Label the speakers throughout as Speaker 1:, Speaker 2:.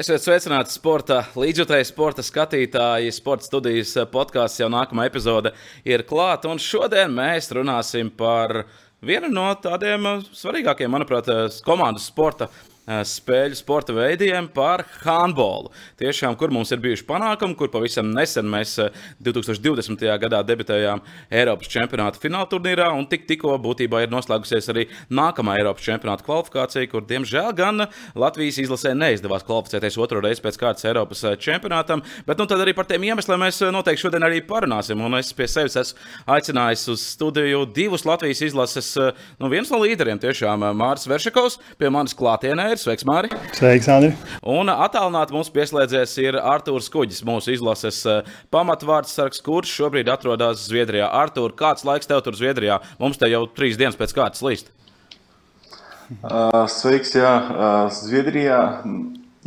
Speaker 1: Esiet sveicināti sporta līdzjutēji, sporta skatītāji. Sporta studijas podkāsts jau nākamā epizode ir klāta. Un šodien mēs runāsim par vienu no tādiem svarīgākajiem, manuprāt, komandas sporta spēļu sporta veidiem par handbolu. Tiešām, kur mums ir bijuši panākumi, kur pavisam nesen mēs 2020. Eh, gadā debitējām Eiropas čempionāta fināla turnīrā, un tik, tikko būtībā ir noslēgusies arī nākamā Eiropas čempionāta kvalifikācija, kur, diemžēl, gan Latvijas izlasē neizdevās kvalificēties otro reizi pēc kārtas Eiropas eh, čempionātam. Bet nu, tad arī par tiem iemesliem mēs noteikti šodien arī parunāsim. Un es pie sevis esmu aicinājis uz studiju divus Latvijas izlases, nu, viens no līderiem, tiešām Mārcis Veršakovs, pie manis klātienē ir. Sveiks, Mārtiņ!
Speaker 2: Sveiks, Andri!
Speaker 1: Un attālināti mums pieslēdzies ir Artūrs Kuģis, mūsu izlases eh, pamatvārds sargs, kurš šobrīd atrodas Zviedrijā. Artūr, kāds laiks tev tur Zviedrijā? Mums te jau trīs dienas pēc kārtas līst.
Speaker 3: Uh, sveiks, jā, uh, Zviedrijā.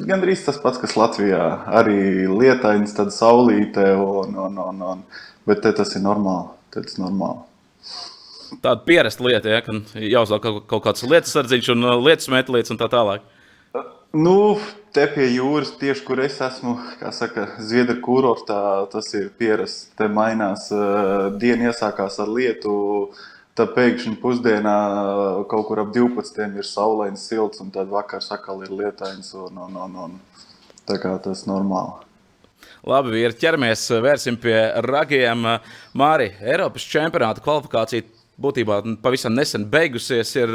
Speaker 3: Gan arī tas pats, kas Latvijā. Arī lietains, tad saulīte, un, un, un, un, bet te tas ir normāli. Tas ir normāli
Speaker 1: tāda pierasta lieta, ja, ka jāuzliek kaut, kaut kāds lietas sardziņš un uh, lietas metlītes un tā tālāk.
Speaker 3: Nu, te pie jūras, tieši kur es esmu, kā saka, Zviedru kurortā, tas ir pierasts. Te mainās, uh, diena iesākās ar lietu, tad pēkšņi pusdienā uh, kaut kur ap 12. ir saulains, silts, un tad vakars atkal ir lietains. Un, un, un, un. Tā kā tas ir normāli.
Speaker 1: Labi, ir ķeramies, vērsim pie ragiem. Māri, Eiropas čempionāta kvalifikācija būtībā pavisam nesen beigusies. Ir,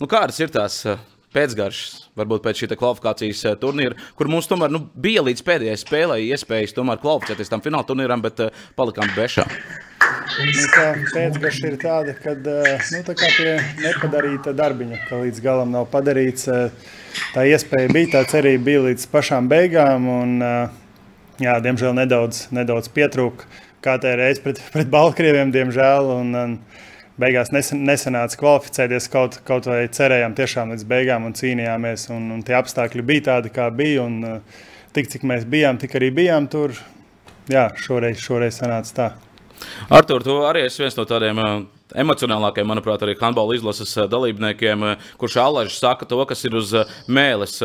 Speaker 1: nu, kādas ir tās eh, pēcgaršas, varbūt pēc šī kvalifikācijas eh, turnīra, kur mums tomēr nu, bija līdz pēdējai spēlei iespējas kvalificēties tam fināla turnīram, bet palikām bešā.
Speaker 2: Nu, tā pēcgarša ir tāda, ka nu, tā pie nepadarīta darbiņa, ka līdz galam nav padarīts. Tā iespēja bija, tā cerība bija līdz pašām beigām. Un, jā, diemžēl nedaudz, nedaudz pietrūka. Kā tā reiz pret, pret Baltkrieviem, diemžēl. Un, un, beigās nesen, nesenāca kvalificēties, kaut, kaut vai cerējām tiešām līdz beigām un cīnījāmies. Un, un tie apstākļi bija tādi, kā bija. Un, uh, tik cik mēs bijām, tik arī bijām tur. Jā, šoreiz, šoreiz sanāca tā.
Speaker 1: Artur, tu arī esi viens no tādiem uh, emocionālākajiem, manuprāt, arī handbola izlases uh, dalībniekiem, kurš alaži saka to, kas ir uz mēles.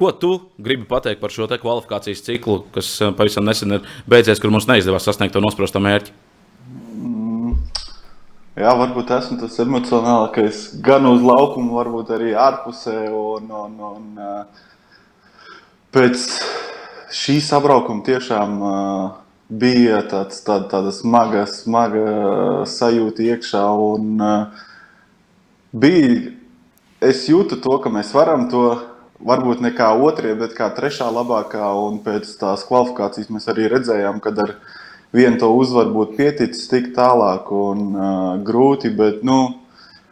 Speaker 1: Ko tu gribi pateikt par šo kvalifikācijas ciklu, kas pavisam nesen ir beidzies, kur mums neizdevās sasniegt to nosprosto mērķi?
Speaker 3: Jā, varbūt esmu tas emocionālākais gan uz laukuma, varbūt arī ārpusē. Un, un, un, pēc šī sabraukuma tiešām bija tāds, tāda, tāda smaga, smaga sajūta iekšā. Un, bija, es jūtu to, ka mēs varam to varbūt ne kā otrie, bet kā trešā labākā. Un pēc tās kvalifikācijas mēs arī redzējām, ka ar viņu vienu to uzvaru būtu pieticis tik tālāk un uh, grūti. Bet, nu,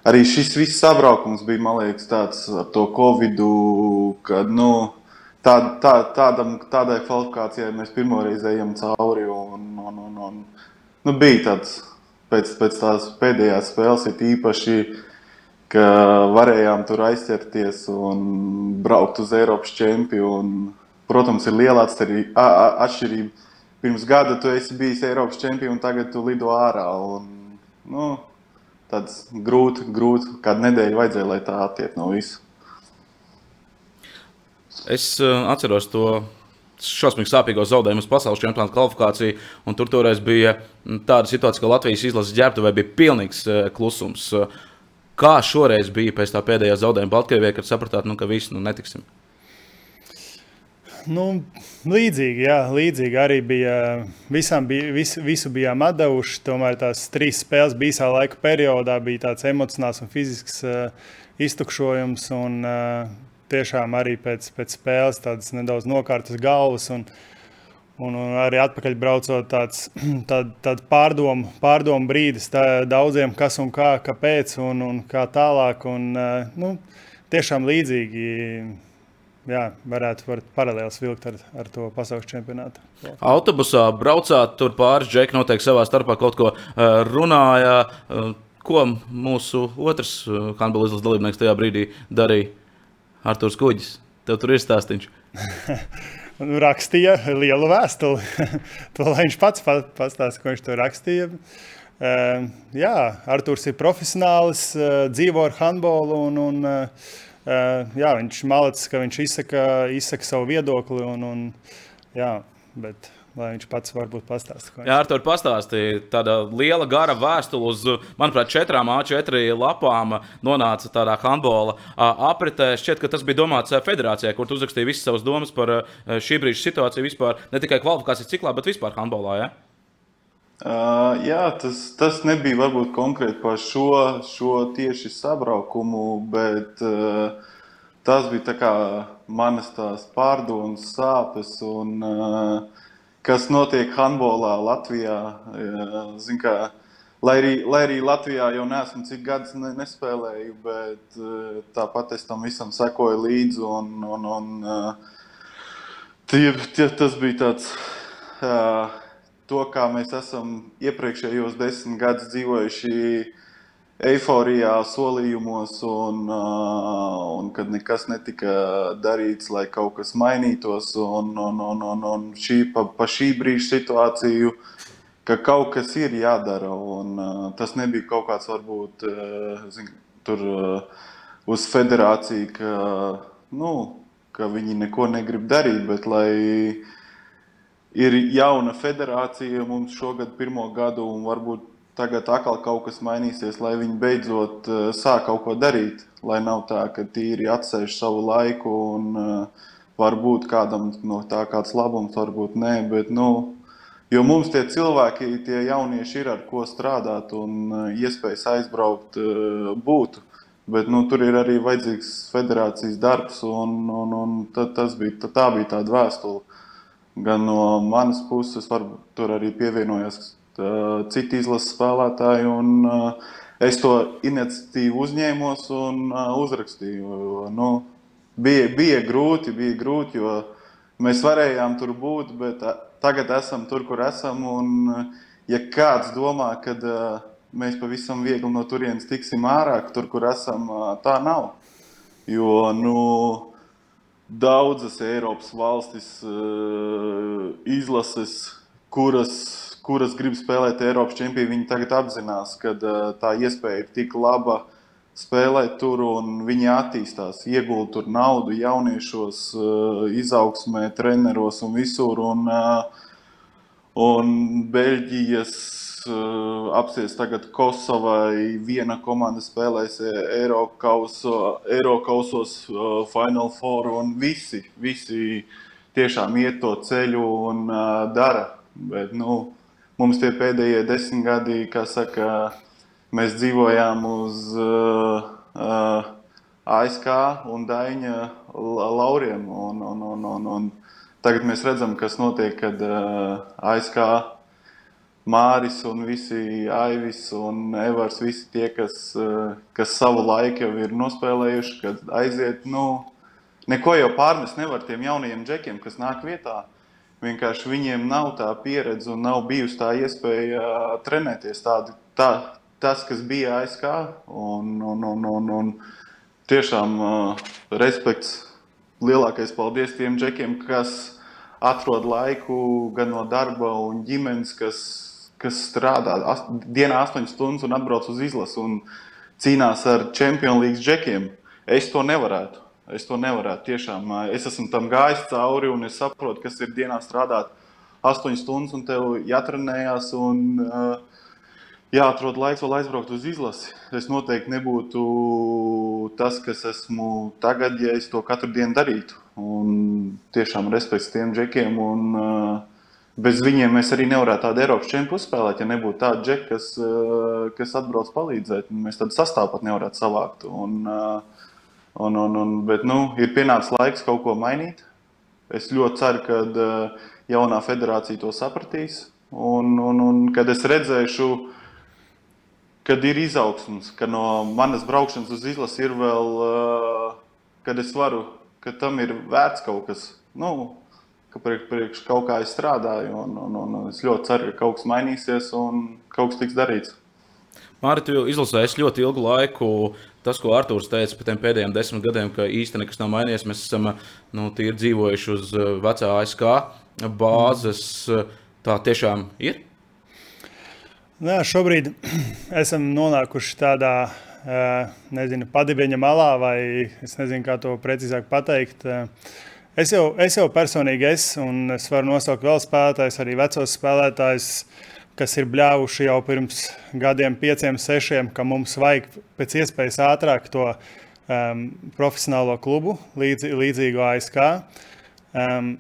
Speaker 3: arī šis viss sabraukums bija, man liekas, tāds ar to covidu, kad nu, tā, tā, tādam, tādai kvalifikācijai mēs pirmoreiz ejam cauri. Un, un, un, un, nu, bija tāds pēc, pēc tās pēdējās spēles, ir īpaši. Ka varējām tur aizķerties un braukt uz Eiropas čempionu. Protams, ir liela atšķirība pirms gada tu esi bijis Eiropas čempions, un tagad tu lido ārā. Un, nu, tāds grūti, grūti, kādu nedēļu vajadzēja, lai tā attiek no visa.
Speaker 1: Es uh, atceros to šausmīgi sāpīgo zaudējumu uz pasaules čempionāta kvalifikāciju. Tur toreiz bija tāda situācija, ka Latvijas izlases ģērbtuvē bija pilnīgs uh, klusums. Kā šoreiz bija pēc tā pēdējā zaudējuma Baltkrievijā, kad sapratāt, nu, ka visi nu, netiksim?
Speaker 2: Nu, līdzīgi, jā, līdzīgi arī bija. Visam bija, vis, visu bijām atdevuši. Tomēr tās trīs spēles bija laika periodā, bija tāds emocionāls un fizisks uh, iztukšojums. Un, uh, tiešām arī pēc, pēc spēles tādas nedaudz nokārtas galvas. Un, Un, un arī atpakaļ braucot, tāds tād, tād pārdomu, pārdomu brīdis tā, daudziem, kas un kā, kāpēc un, un kā tālāk. Un, uh, nu, tiešām līdzīgi jā, varētu var paralēli vilkt ar, ar to pasaules čempionātu.
Speaker 1: Autobusā braucāt, tur pāris džeki noteikti savā starpā kaut ko uh, runāja. Uh, ko mūsu otrs handbola izlases dalībnieks tajā brīdī darīja? Arthurs Kuģis. Tev tur ir stāstīns.
Speaker 2: nu, rakstīja lielu vēstuli. to lai viņš pats pastāsta, ko viņš tur rakstīja. Uh, jā, Arthurs ir profesionālis, uh, dzīvo ar handbolu un, un uh, jā, viņš malacis, ka viņš izsaka, izsaka savu viedokli. Un, un, jā, bet, lai viņš pats varbūt pastāstītu.
Speaker 1: Jā, ar to pastāstīja. Tāda liela, gara vēstule uz, manuprāt, četrām A4 lapām nonāca tādā handbola apritē. Šķiet, ka tas bija domāts federācijai, kur tu uzrakstīji visas savas domas par šī brīža situāciju vispār, ne tikai kvalifikācijas ciklā, bet vispār handbolā. Ja?
Speaker 3: Uh, jā, tas, tas nebija varbūt konkrēti par šo, šo tieši sabraukumu, bet uh, tas bija manas pārdomas, sāpes un uh, kas notiek handbolā Latvijā. Zin, kā, lai, arī, lai arī Latvijā jau nesmu cik gadus ne, nespēlēju, bet eh, tāpat es tam visam sekoju līdzi. Un, un, un, eh, tie, tie, tas bija tāds. Eh, to, kā mēs esam iepriekšējos desmit gadus dzīvojuši eiforijā, solījumos, un, un kad nekas netika darīts, lai kaut kas mainītos. Un, un, un, un, un šī, pa, pa šī brīža situāciju, ka kaut kas ir jādara. Un, tas nebija kaut kāds varbūt zin, tur uz federāciju, ka, nu, ka viņi neko negrib darīt, bet lai ir jauna federācija mums šogad pirmo gadu un varbūt tagad atkal kaut kas mainīsies, lai viņi beidzot uh, sāk kaut ko darīt. Lai nav tā, ka tīri atsēž savu laiku un uh, varbūt kādam no tā kāds labums, varbūt nē. Bet, nu, jo mums tie cilvēki, tie jaunieši ir ar ko strādāt un uh, iespējas aizbraukt būtu. Bet nu, tur ir arī vajadzīgs federācijas darbs, un, un, un tas bija, tā bija tāda vēstule. Gan no manas puses, varbūt tur arī pievienojās citi izlases spēlētāji. Un, es to iniciatīvu uzņēmos un uzrakstīju. Nu, bija, bija grūti, bija grūti, jo mēs varējām tur būt, bet tagad esam tur, kur esam. Un, ja kāds domā, ka mēs pavisam viegli no turienes tiksim ārā, tur, kur esam, tā nav. Jo nu, daudzas Eiropas valstis izlases, kuras kuras grib spēlēt Eiropas čempionu, viņi tagad apzinās, ka uh, tā iespēja ir tik laba spēlēt tur, un viņi attīstās, iegūst tur naudu jauniešos, uh, izaugsmē, treneros un visur. Un, un Beļģijas apsies tagad Kosovai. Viena komanda spēlēs Eiropausos, Final Four, un visi, visi tiešām iet to ceļu un uh, dara. Bet, nu, mums tie pēdējie desmit gadi, kā saka, mēs dzīvojām uz uh, uh, ASK un Daņa lauriem. Un, un, un, un, un tagad mēs redzam, kas notiek, kad uh, ASK Māris un visi Aivis un Evars, visi tie, kas, uh, kas savu laiku jau ir nospēlējuši, kad aiziet, nu, neko jau pārmest nevar tiem jaunajiem džekiem, kas nāk vietā. Vienkārši viņiem nav tā pieredze un nav bijusi tā iespēja trenēties. Tādi, tā, tas, kas bija ASK, un, un, un, un, un tiešām uh, respekts, lielākais paldies tiem džekiem, kas atrod laiku gan no darba un ģimenes, kas, kas strādā dienā 8 stundas un atbrauc uz izlasi un cīnās ar Champions League džekiem. Es to nevarētu. Es to nevarētu. Tiešām es esmu tam gājis cauri un es saprotu, kas ir dienā strādāt 8 stundas un tev jātrenējās. Un, jāatrod laiks vēl aizbraukt uz izlasi. Es noteikti nebūtu tas, kas esmu tagad, ja es to katru dienu darītu. Un tiešām respekts tiem džekiem. Un, uh, bez viņiem mēs arī nevarētu tādu Eiropas čempionu uzspēlēt, ja nebūtu tāda džeka, kas, uh, kas atbrauc palīdzēt. Mēs tādu sastāvu pat nevarētu savākt. Un, uh, Un, un, un, bet nu, ir pienācis laiks kaut ko mainīt. Es ļoti ceru, ka uh, jaunā federācija to sapratīs. Un, un, un kad es redzēšu, kad ir izaugsms, ka no manas braukšanas uz izlasi ir vēl, kad es varu, ka tam ir vērts kaut kas, nu, ka priekš, priekš kaut kā es strādāju. Un, un, un es ļoti ceru, ka kaut kas mainīsies un kaut kas tiks darīts.
Speaker 1: Mārtiņ, tu izlasīji ļoti ilgu laiku tas, ko Arthurs teica par tiem pēdējiem desmit gadiem, ka īstenībā nekas nav mainījies. Mēs esam nu, dzīvojuši uz uh, vecā ASK bāzes. Tā tiešām ir.
Speaker 2: Nē, šobrīd esam nonākuši tādā nezinu, padibieņa malā, vai es nezinu, kā to precīzāk pateikt. Es jau, es jau personīgi esmu, un es varu nosaukt vēl spēlētājus, arī vecos spēlētājus, kas ir bļāvuši jau pirms gadiem, pieciem, sešiem, ka mums vajag pēc iespējas ātrāk to um, profesionālo klubu, līdz, līdzīgu ASK. Um,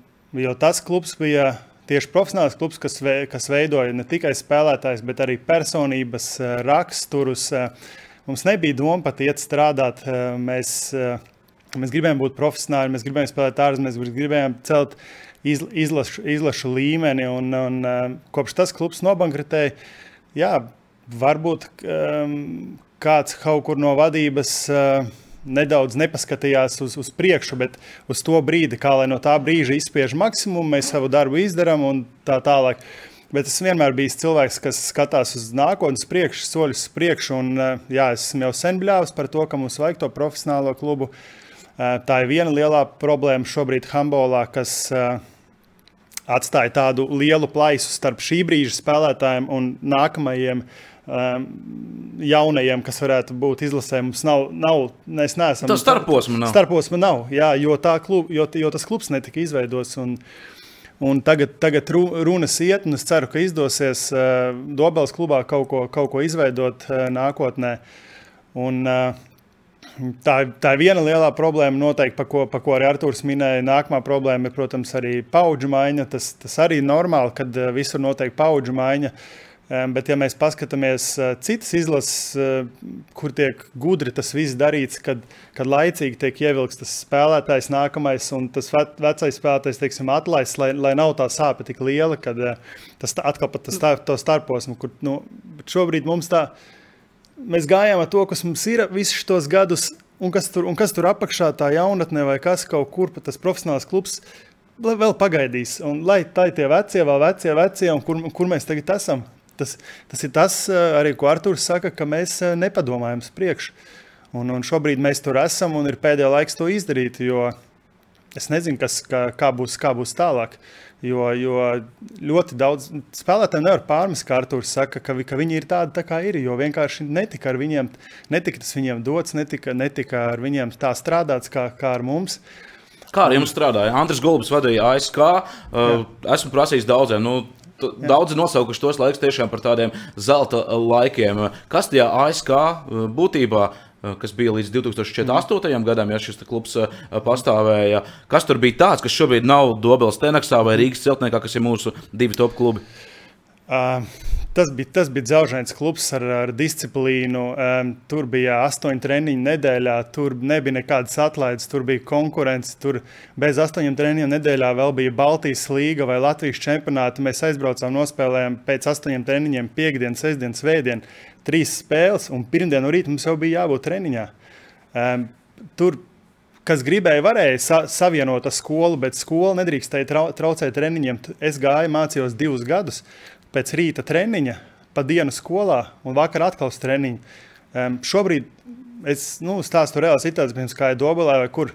Speaker 2: jo tas klubs bija tieši profesionāls klubs, kas, ve, kas veidoja ne tikai spēlētājs, bet arī personības uh, raksturus. Uh, mums nebija doma pat iet strādāt. Uh, mēs, gribējām būt profesionāli, mēs gribējām spēlēt ārzemēs, mēs gribējām celt iz, izlašu, izlašu līmeni. Un, un, kopš tas klubs nobankrotēja, jā, varbūt um, kāds kaut kur no vadības. Uh, nedaudz nepaskatījās uz, uz priekšu, bet uz to brīdi, kā lai no tā brīža izspiež maksimumu, mēs savu darbu izdarām un tā tālāk. Bet es vienmēr biju cilvēks, kas skatās uz nākotnes priekšu, soļus uz priekšu. Un, eh, jā, esmu jau sen bļāvis par to, ka mums vajag to profesionālo klubu. Eh, tā ir viena lielā problēma šobrīd Hambolā, kas atstāja tādu lielu plaisu starp šī brīža spēlētājiem un nākamajiem jaunajiem, kas varētu būt izlasē. Mums nav, nav mēs neesam.
Speaker 1: Tā starposma nav.
Speaker 2: Starposma nav, jā, jo, klub, jo, jo tas klubs netika izveidots. Un, Un tagad, tagad runas iet, un es ceru, ka izdosies Dobels klubā kaut ko, kaut ko izveidot nākotnē. Un, uh, tā, tā ir viena lielā problēma, noteikti, pa ko, pa ko arī Arthurs minēja. Nākamā problēma ir, protams, arī paudžu maiņa. Tas, tas arī ir normāli, kad uh, visur notiek paudžu maiņa. Bet, ja mēs paskatāmies citas izlases, kur tiek gudri tas viss darīts, kad, kad laicīgi tiek ievilkts tas spēlētājs nākamais un tas vecais spēlētājs teiksim, atlaists, lai, lai nav tā sāpe tik liela, kad tas atkal pat tas tā, starposmu, kur nu, šobrīd mums tā, mēs gājām ar to, kas mums ir visus šos gadus, un kas tur, un kas tur apakšā tā jaunatne vai kas kaut kur, tas profesionāls klubs, vēl pagaidīs. Un lai tā ir tie vecie, vēl vecie, vecie, un kur, kur mēs tagad esam? Tas, tas ir tas, eh, arī, ko Arthurs saka, ka mēs eh, nepadomājam uz priekšu. Un, un šobrīd mēs tur esam un ir pēdējais laiks to izdarīt, jo es nezinu, kas, kā, kā, būs, kā būs tālāk. Jo, jo ļoti daudz spēlētāju nevar pārmest, kā Arthurs saka, ka, ka viņi ir tādi, tā kā ir. Jo vienkārši netika ar viņiem, netika tas viņiem dots, netika, netika ar viņiem tā strādāts kā, kā ar mums.
Speaker 1: Kā ar jums strādāja? Andris Gulbis vadīja ASK. Uh, esmu prasījis daudziem. Nu, Daudzi nosaukuši tos laikus tiešām par tādiem zelta laikiem. Kas tajā ASK uh, būtībā? Uh, kas bija līdz 2008. Mm. gadam, ja šis klubs uh, pastāvēja. Kas tur bija tāds, kas šobrīd nav Dobels Tenaksā vai Rīgas celtniekā, kas ir mūsu divi top klubi?
Speaker 2: Uh, Tas bija, tas bija dzelzceļa klubs ar, ar disciplīnu. Um, tur bija astoņi treniņi nedēļā, tur nebija nekādas atlaides, tur bija konkurence. Tur bez astoņiem treniņiem nedēļā vēl bija Baltijas līga vai Latvijas čempionāta. Mēs aizbraucām, nospēlējām pēc astoņiem treniņiem, piekdienas, sestdienas, svētdienas, trīs spēles, un pirmdien no rīta mums jau bija jābūt treniņā. Um, tur kas gribēja, varēja sa savienot ar skolu, bet skola nedrīkstēja trau traucēt treniņiem. Es gāju, mācījos divus gadus pēc rīta treniņa, pa dienu skolā un vakar atkal treniņu. Um, šobrīd es nu, stāstu reāli situāciju, kā ir Dobelē, vai kur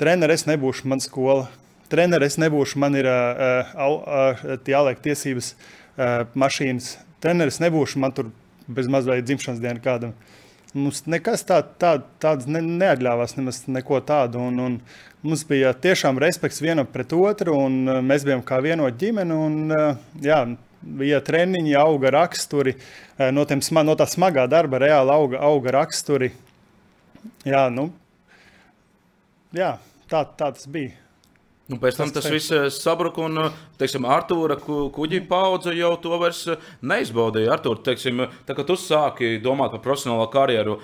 Speaker 2: treneris nebūšu man skola. Treneris nebūšu, man ir uh, uh, jāliek tiesības uh, mašīnas. Treneris nebūšu, man tur bez mazliet dzimšanas dienu kādam. Mums nekas tā, tā, tāds ne, neatļāvās, nemaz neko tādu. Un, un mums bija tiešām respekts vienam pret otru, un mēs bijām kā vienota ģimene. Un, jā, bija treniņi, auga raksturi, eh, no, tiem, no tā smagā darba reāli auga, auga raksturi. Jā, nu, jā tā, tā tas bija.
Speaker 1: Nu, pēc tam tas, tas viss eh, sabruka, un eh, teiksim, Artūra kuģi paudze jau to vairs neizbaudīja. Artūra, teiksim, tā, kad tu sāki domāt par profesionālo karjeru,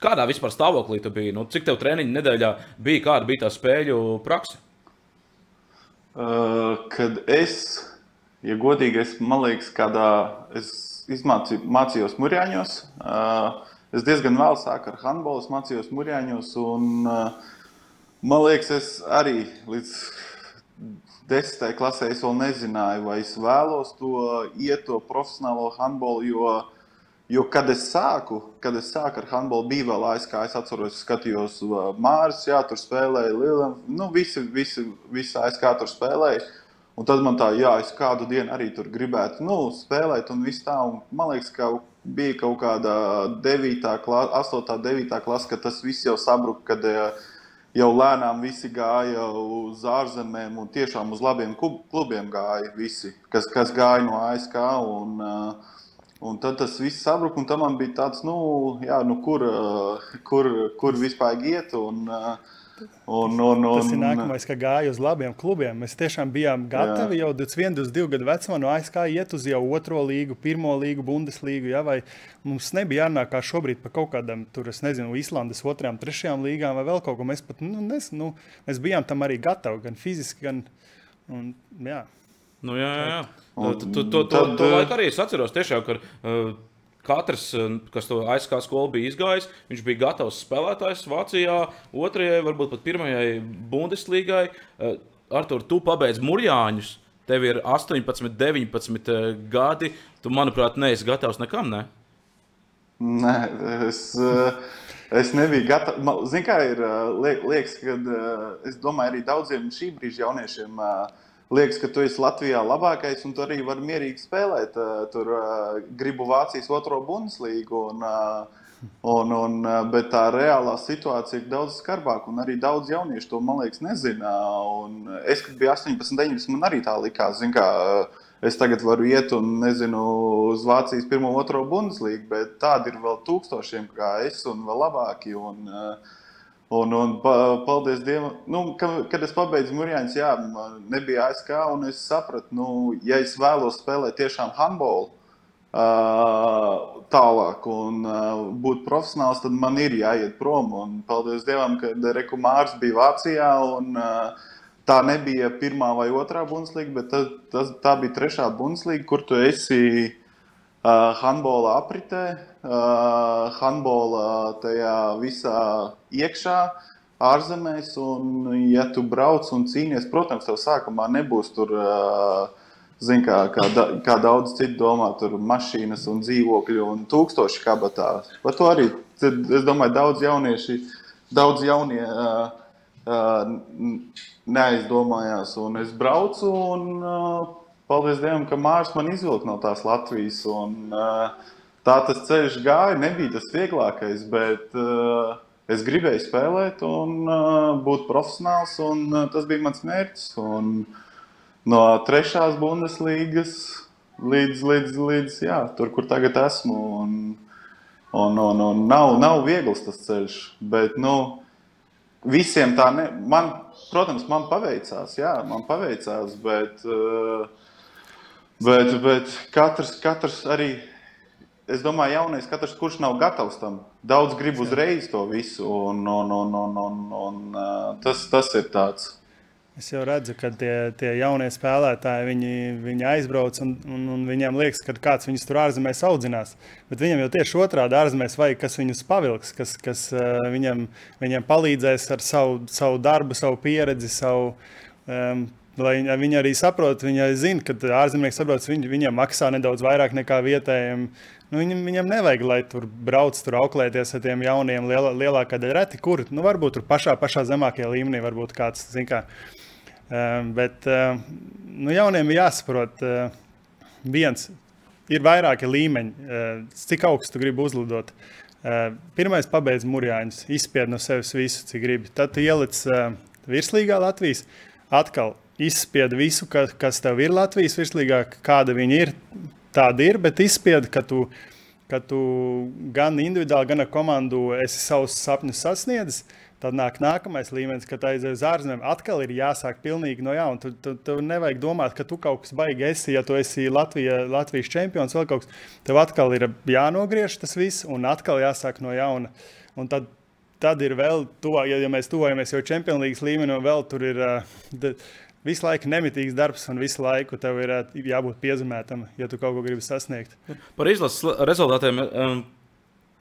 Speaker 1: kādā vispār stāvoklī tu biji? Nu, cik tev treniņu nedēļā bija, kāda bija tā spēļu praksa?
Speaker 3: Uh, kad es ja godīgi, es man liekas, kādā es izmācīju, mācījos Mūrjāņos. Es diezgan vēl sāku ar handbolu, mācījos Mūrjāņos. Un, man liekas, es arī līdz desmitajai klasē es vēl nezināju, vai es vēlos to iet to profesionālo handbolu. Jo, jo kad es sāku, kad es sāku ar handbolu, bija vēl ASK. Es atceros, skatījos Mārcis, jā, tur spēlēja Lielam. Nu, visi, visi, visi ASK tur spēlēja. Un tad man tā, jā, es kādu dienu arī tur gribētu nu, spēlēt, un viss tā. Un man liekas, ka bija kaut kāda 9, klasa, 8, 9 klase, kad tas viss jau sabruka, kad jau lēnām visi gāja uz ārzemēm un tiešām uz labiem klubiem gāja visi, kas, kas gāja no ASK. Un, un tad tas viss sabruka, un tam bija tāds, nu, jā, nu kur, kur, kur vispār iet. Un,
Speaker 2: Un, un, un, Tas ir nākamais, ka gāja uz labiem klubiem. Mēs tiešām bijām gatavi jā. jau 21, 22 gadu vecumā no ASK iet uz jau otro līgu, pirmo līgu, Bundeslīgu. Ja, mums nebija jārunā kā šobrīd par kaut kādām, tur, es nezinu, Islandes otrajām, trešajām līgām vai vēl kaut ko. Mēs pat, nu, nes, nu, mēs bijām tam arī gatavi, gan fiziski, gan. Un, jā.
Speaker 1: Nu, jā, jā. jā. Un, to, to, to, to, to laiku arī es atceros, tiešām, ka uh, Katrs, eh, kas to aizskā skolu bija izgājis, viņš bija gatavs spēlētājs Vācijā, otrajai, varbūt pat pirmajai Bundeslīgai. Eh, Artur, tu pabeidz Mūrjāņus, tev ir 18, 19 eh, gadi. Tu, manuprāt, neesi gatavs nekam, ne?
Speaker 3: Nē, es, es nebiju gatavs. Zini, kā ir liekas, kad es domāju, arī daudziem šī brīža jauniešiem. Uh, liekas, ka tu esi Latvijā labākais, un tu arī vari mierīgi spēlēt. Tur gribu Vācijas otro bundeslīgu. Un, un, un, bet tā reālā situācija ir daudz skarbāka, un arī daudz jauniešu to, man liekas, nezina. Un es, kad biju 18, 19, man arī tā likās. Zin, kā, es tagad varu iet un nezinu uz Vācijas pirmo, otro bundeslīgu, bet tādi ir vēl tūkstošiem kā es, un vēl labāki. Un, uh, Un, un paldies Dievam, nu, kad, kad es pabeidzu Mūrjāņus, jā, nebija ASK, un es sapratu, nu, ja es vēlos spēlēt tiešām handbolu uh, tālāk un uh, būt profesionāls, tad man ir jāiet prom. Un paldies Dievam, ka Reku Mārs bija Vācijā, un uh, tā nebija pirmā vai otrā bundeslīga, bet tas, tas, tā bija trešā bundeslīga, kur tu esi uh, handbola apritē handbola tajā visā iekšā. Ārzemēs, un, ja tu brauc un cīnies, protams, tev sākumā nebūs tur, uh, zin, kā, kā, da, kā daudz citu domā, tur mašīnas un dzīvokļi un tūkstoši kabatā. Par to arī, es domāju, daudz jaunieši, daudz jaunie uh, uh, neaizdomājās. Un es braucu un uh, paldies Dievam, ka Mārcis man izvilka no tās Latvijas. Un, uh, tā tas ceļš gāja. Nebija tas vieglākais, bet uh, es gribēju spēlēt un uh, būt profesionāls. Un, uh, tas bija mans mērķis. Un, no trešās bundeslīgas līdz, līdz, līdz jā, tur, kur tagad esmu. Un, un, un, un nav, nav viegls tas ceļš. Bet, nu, visiem tā, ne, man, protams, man paveicās. Jā, man paveicās, bet, uh, bet, bet katrs, katrs arī es domāju, jaunais katrs, kurš nav gatavs tam, daudz grib uzreiz to visu. Un, un, un, un, un, un, tas, tas ir tāds.
Speaker 2: Es jau redzu, ka tie, tie jaunie spēlētāji viņi, viņi aizbrauc un, un, un viņiem liekas, ka kāds viņus tur ārzemēs audzinās. Bet viņam jau tieši otrādi ārzemēs vajag, kas viņus pavilks, kas, kas viņam, viņam palīdzēs ar savu, savu darbu, savu pieredzi, savu. Um, Lai viņi arī saprotu, viņi arī zina, ka ārzemnieki saprot, viņi, viņiem maksā nedaudz vairāk nekā vietējiem. Nu, viņam, viņam nevajag, lai tur brauc, tur auklēties ar tiem jauniem, lielā, lielākā daļa reti, kur nu, varbūt tur pašā, pašā zemākajā līmenī varbūt kāds, kā. Um, bet um, nu, jauniem ir jāsaprot, uh, viens ir vairāki līmeņi, cik augstu gribi uzlidot. Pirmais pabeidz mūrjāņus, izspied no sevis visu, cik gribi. Tad tu ieliec uh, virslīgā Latvijas, atkal izspied visu, kas, tev ir Latvijas virslīgā, kāda viņi ir tāda ir, bet izspied, ka tu, ka tu gan individuāli, gan ar komandu esi savus sapņus sasniedzis. Tad nāk nākamais līmenis, kad aizies uz ārzemēm. Atkal ir jāsāk pilnīgi no jauna. Tu, tu, tu nevajag domāt, ka tu kaut kas baigi esi, ja tu esi Latvija, Latvijas čempions vai kaut kas. Tev atkal ir jānogriež tas viss un atkal jāsāk no jauna. Un tad, tad ir vēl, tuvā, ja, ja mēs tuvojamies jau League līmenim, vēl tur ir. Uh, visu laiku nemitīgs darbs, un visu laiku tev ir jābūt piezemētam, ja tu kaut ko gribi sasniegt.
Speaker 1: Par izlases rezultātiem. Um...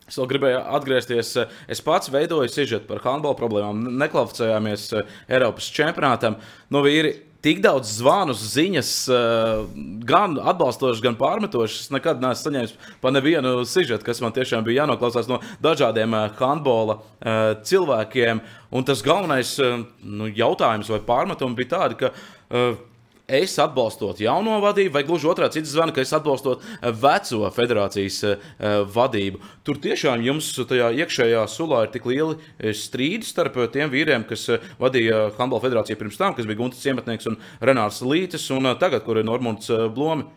Speaker 1: Es vēl gribēju atgriezties. Es pats veidoju sižetu par handbola problēmām. Nekvalificējāmies Eiropas čempionātam. No vīri tik daudz zvanu, ziņas, eh, gan atbalstošas, gan pārmetošas. Es nekad neesmu saņēmis pa nevienu sižetu, kas man tiešām bija jānoklausās no dažādiem eh, handbola eh, cilvēkiem. Un tas galvenais nu, jautājums vai pārmetums bija tāds, ka es atbalstot jauno vadību, vai gluži otrādi cits zvana, ka es atbalstot veco federācijas vadību. Tur tiešām jums tajā iekšējā sulā ir tik lieli strīdi starp tiem vīriem, kas vadīja Handbola federāciju pirms tam, kas bija Gunts Ciematnieks un Renārs Lītis, un tagad, kur ir Normons Blomi.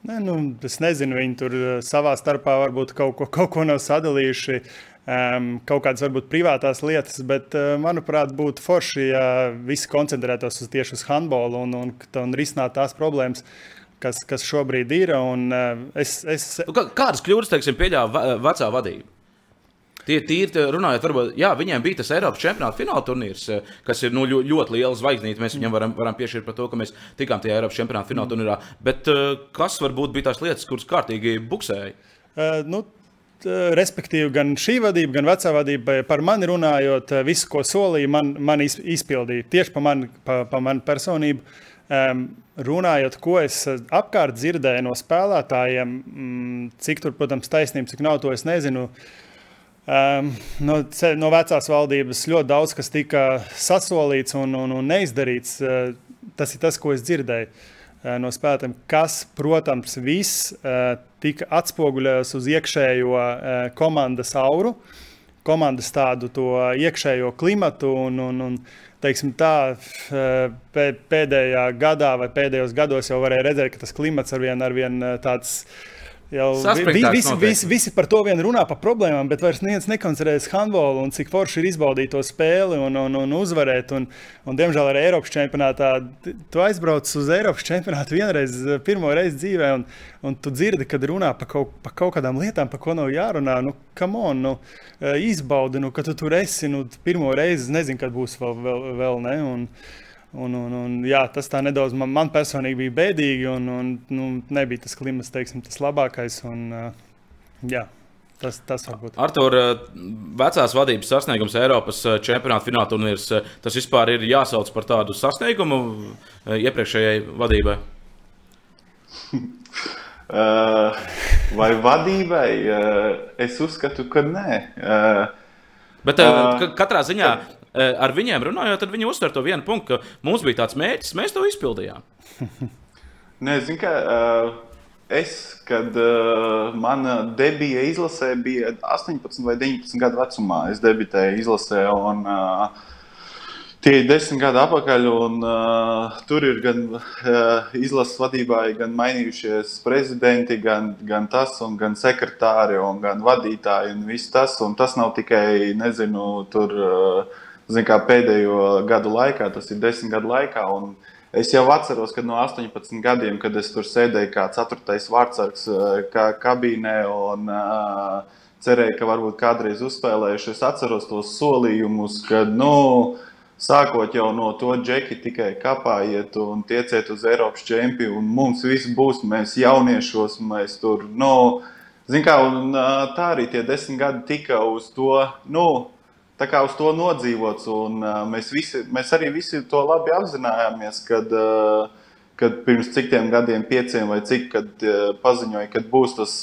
Speaker 2: Ne, nu, es nezinu, viņi tur savā starpā varbūt kaut ko, kaut ko nav sadalījuši. Um, kaut kādas varbūt privātās lietas, bet, uh, manuprāt, būtu forši, ja visi koncentrētos uz tieši uz handbolu un, un, un risinātu tās problēmas, kas, kas šobrīd ir. Un, uh, es, es...
Speaker 1: Nu, kādas kļūdas, teiksim, pieļāva vecā vadība? Tie tīri runājot, varbūt jā, viņiem bija tas Eiropas čempionāta fināla turnīrs, eh, kas ir nu, ļoti liela zvaigznīte. Mēs viņam varam, varam piešķirt par to, ka mēs tikām tajā Eiropas čempionāta fināla turnīrā. Bet eh, kas varbūt bija tās lietas, kuras kārtīgi buksēja?
Speaker 2: Uh, nu... Respektīvi, gan šī vadība, gan vecā vadība par mani runājot, visu, ko solīja, man, man izpildīja. Tieši par mani, pa, pa mani personību. Um, runājot, ko es apkārt dzirdēju no spēlētājiem, mm, cik tur, protams, taisnība, cik nav, to es nezinu. Um, no, no vecās valdības ļoti daudz kas tika sasolīts un, un, un neizdarīts. Uh, tas ir tas, ko es dzirdēju uh, no spēlētājiem, kas, protams, viss uh, tika atspoguļots uz iekšējo uh, komandas auru, komandas tādu iekšējo klimatu. Un, un, un, teiksim, tā, pēdējā gadā vai pēdējos gados jau varēja redzēt, ka tas klimats ar vien, ar vien tāds ir Jau vi, visi, visi, visi par to vien runā par problēmām, bet vairs neviens nekoncentrējas handbolu un cik forši ir izbaudīt to spēli un, un, un uzvarēt. Un, un, diemžēl arī Eiropas čempionātā tu aizbrauc uz Eiropas čempionātu vienreiz, pirmo reizi dzīvē, un, un tu dzirdi, kad runā par kaut, par kaut kādām lietām, par ko nav jārunā. Nu, on, nu, izbaudi, nu, ka tu tur esi nu, pirmo reizi, nezinu, kad būs vēl, vēl, vēl ne. Un, Un, un, un, jā, tas tā nedaudz man, man personīgi bija bēdīgi, un, un nu, nebija tas klimats, teiksim, tas labākais. Un, jā, tas, tas varbūt.
Speaker 1: Artur, vecās vadības sasniegums Eiropas čempionāta fināla turnīrs, tas vispār ir jāsauc par tādu sasniegumu iepriekšējai vadībai?
Speaker 3: Vai vadībai? Es uzskatu, ka nē.
Speaker 1: Bet uh, katrā ziņā ar viņiem runājot, tad viņi uztver to vienu punktu, ka mums bija tāds mērķis, mēs to izpildījām.
Speaker 3: Nē, zinu, ka uh, es, kad uh, mana debija izlasē, bija 18 vai 19 gadu vecumā. Es debitēju izlasē. Un, uh, Tie ir desmit gadi atpakaļ, un uh, tur ir gan uh, izlases vadībā, gan mainījušies prezidenti, gan, gan tas, un gan sekretāri, un gan vadītāji, un viss tas. Un tas nav tikai, nezinu, tur. Uh, zin, kā, pēdējo gadu laikā, tas ir desmit gadu laikā. Es jau atceros, ka no 18 gadiem, kad es tur sēdēju kā ceturtais vārdsargs eh, kā kabīnē un uh, cerēju, ka varbūt kādreiz uzspēlēšu, es atceros tos solījumus, ka, nu, sākot jau no to džeki tikai kapājiet un tieciet uz Eiropas čempionu, un mums viss būs, mēs jauniešos, mēs tur, nu, zin kā, un uh, tā arī tie desmit gadi tika uz to, nu, tā kā uz to nodzīvots. Un, mēs, visi, mēs arī visi to labi apzinājāmies, kad, kad pirms cik tiem gadiem, pieciem vai cik, kad paziņoja, ka būs tas,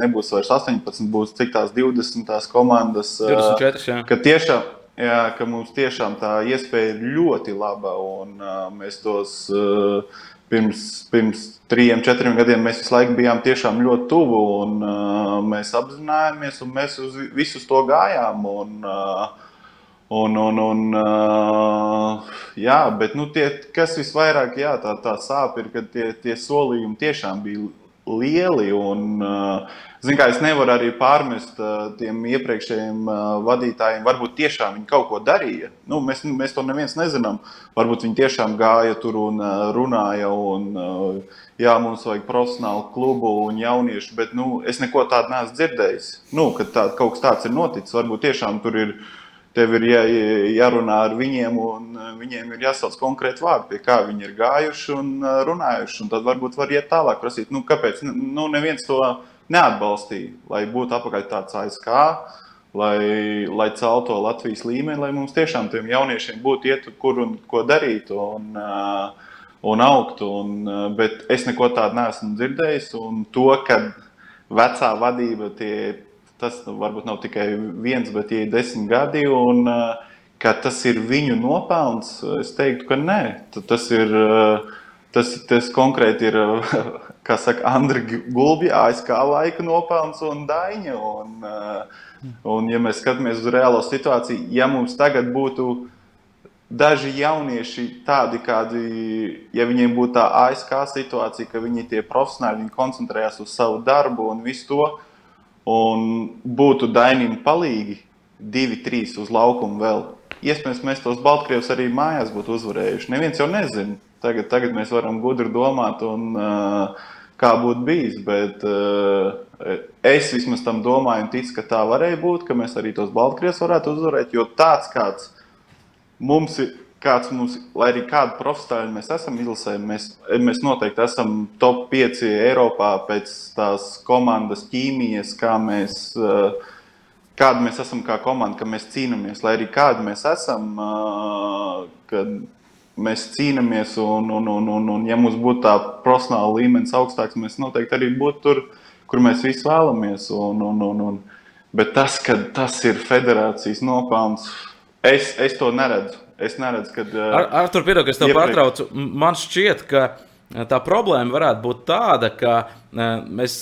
Speaker 3: nebūs vairs 18, būs cik tās 20 tās komandas.
Speaker 1: Uh, 24, jā.
Speaker 3: Ka tiešām, jā, ka mums tiešām tā iespēja ir ļoti laba un mēs tos. Pirms, pirms trim, četriem gadiem mēs visu laiku bijām tiešām ļoti tuvu un uh, mēs apzinājāmies, un mēs uz visus to gājām. Un, uh, un, un, un, uh, jā, bet nu, tie, kas visvairāk jā, tā, tā sāp, ir, ka tie, tie solījumi tiešām bija lieli. Un, uh, Zin, kā, es nevaru arī pārmest uh, tiem iepriekšējiem uh, vadītājiem. Varbūt tiešām viņi kaut ko darīja. Nu, mēs, mēs to neviens nezinām. Varbūt viņi tiešām gāja tur un uh, runāja. Un, uh, jā, mums vajag profesionālu klubu un jauniešu, bet nu, es neko tādu neesmu dzirdējis. Nu, kad tā, kaut kas tāds ir noticis, varbūt tiešām tur ir. Tev ir jā, jārunā ar viņiem, un viņiem ir jāsauc konkrēti vārdi, pie kā viņi ir gājuši un runājuši. Un tad varbūt var iet tālāk, prasīt, nu, kāpēc nu, neviens to neatbalstīja, lai būtu apakaļ tāds ASK, lai, lai celtu to Latvijas līmeni, lai mums tiešām tiem jauniešiem būtu iet, kur un ko darīt un, uh, un augt. Un, uh, bet es neko tādu neesmu dzirdējis. Un to, ka vecā vadība tie, tas nu, varbūt nav tikai viens, bet ir desmit gadi. Un, uh, ka tas ir viņu nopelns, es teiktu, ka nē. Tas ir, tas, tas konkrēti ir, kā saka, Andra Gulbja, ASK laika nopelns un Daņa. Un, un, ja mēs skatāmies uz reālo situāciju, ja mums tagad būtu daži jaunieši tādi, kādi, ja viņiem būtu tā ASK situācija, ka viņi tie profesionāļi, viņi koncentrējās uz savu darbu un visu to, un būtu Dainam palīgi, divi, trīs uz laukumu vēl iespējams, mēs tos Baltkrievus arī mājās būtu uzvarējuši. Neviens jau nezina. Tagad, tagad mēs varam gudri domāt, un, uh, kā būtu bijis. Bet uh, es vismaz tam domāju, un ticu, ka tā varēja būt, ka mēs arī tos Baltkrievus varētu uzvarēt. Jo tāds kāds mums ir. Kāds mums, lai arī kādu profesionāli mēs esam izlasē, mēs, mēs noteikti esam top 5 Eiropā pēc tās komandas ķīmijas, kā mēs uh, kāda mēs esam kā komanda, ka mēs cīnāmies, lai arī kāda mēs esam, kad mēs cīnāmies, un, un, un, un, un ja mums būtu tā profesionāla līmenis augstāks, mēs noteikti arī būtu tur, kur mēs visi vēlamies. Un, un, un, un. Bet tas, ka tas ir federācijas nopelns, es, es to neredzu. Es neredzu, kad.
Speaker 1: Ar, Artur, piedod, ka es tev pārtraucu. Man šķiet, ka tā problēma varētu būt tāda, ka mēs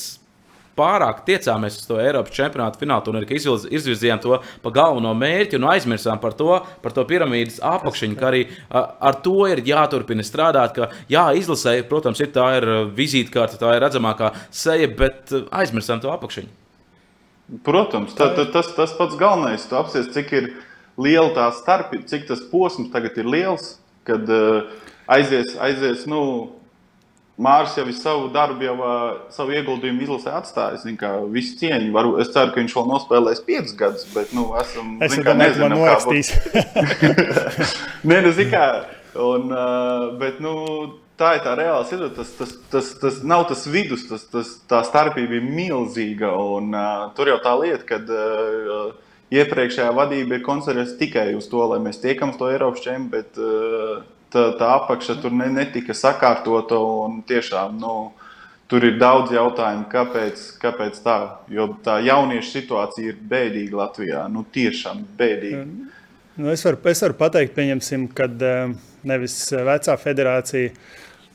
Speaker 1: pārāk tiecāmies uz to Eiropas čempionāta fināla turnīru, ka izvirzījām to pa galveno mērķi un aizmirsām par to, par to piramīdas apakšiņu, ka arī ar to ir jāturpina strādāt. Ka, jā, izlasē, protams, ir tā ir vizītkarte, tā ir redzamākā seja, bet aizmirsām to apakšiņu.
Speaker 3: Protams, tā, tā, tas, tas pats galvenais. Tu apsies, cik ir liela tā starpība, cik tas posms tagad ir liels, kad uh, aizies, aizies nu, Mārs jau savu darbu, jau savu ieguldījumu izlasē atstājis. Visu cieņu. Varu, es ceru, ka viņš vēl nospēlēs piecus gadus, bet nu, esam,
Speaker 2: es zin, kā, nezinām, kā būs.
Speaker 3: Nē, nu, zin kā. Un, uh, bet, nu, tā ir tā reāla situācija. Tas, tas, tas, tas nav tas vidus, tas, tas, tā starpība ir milzīga. Un, uh, tur jau tā lieta, ka uh, iepriekšējā vadība ir koncentrējusies tikai uz to, lai mēs tiekam uz to Eiropas čempionu. Uh, tā, tā apakša tur ne, netika sakārtota. Tiešām nu, tur ir daudz jautājumu, kāpēc, kāpēc tā. Jo tā jauniešu situācija ir bēdīga Latvijā. Nu, tiešām bēdīga.
Speaker 2: Nu, es, varu, es varu pateikt, ka eh, nevis vecā federācija,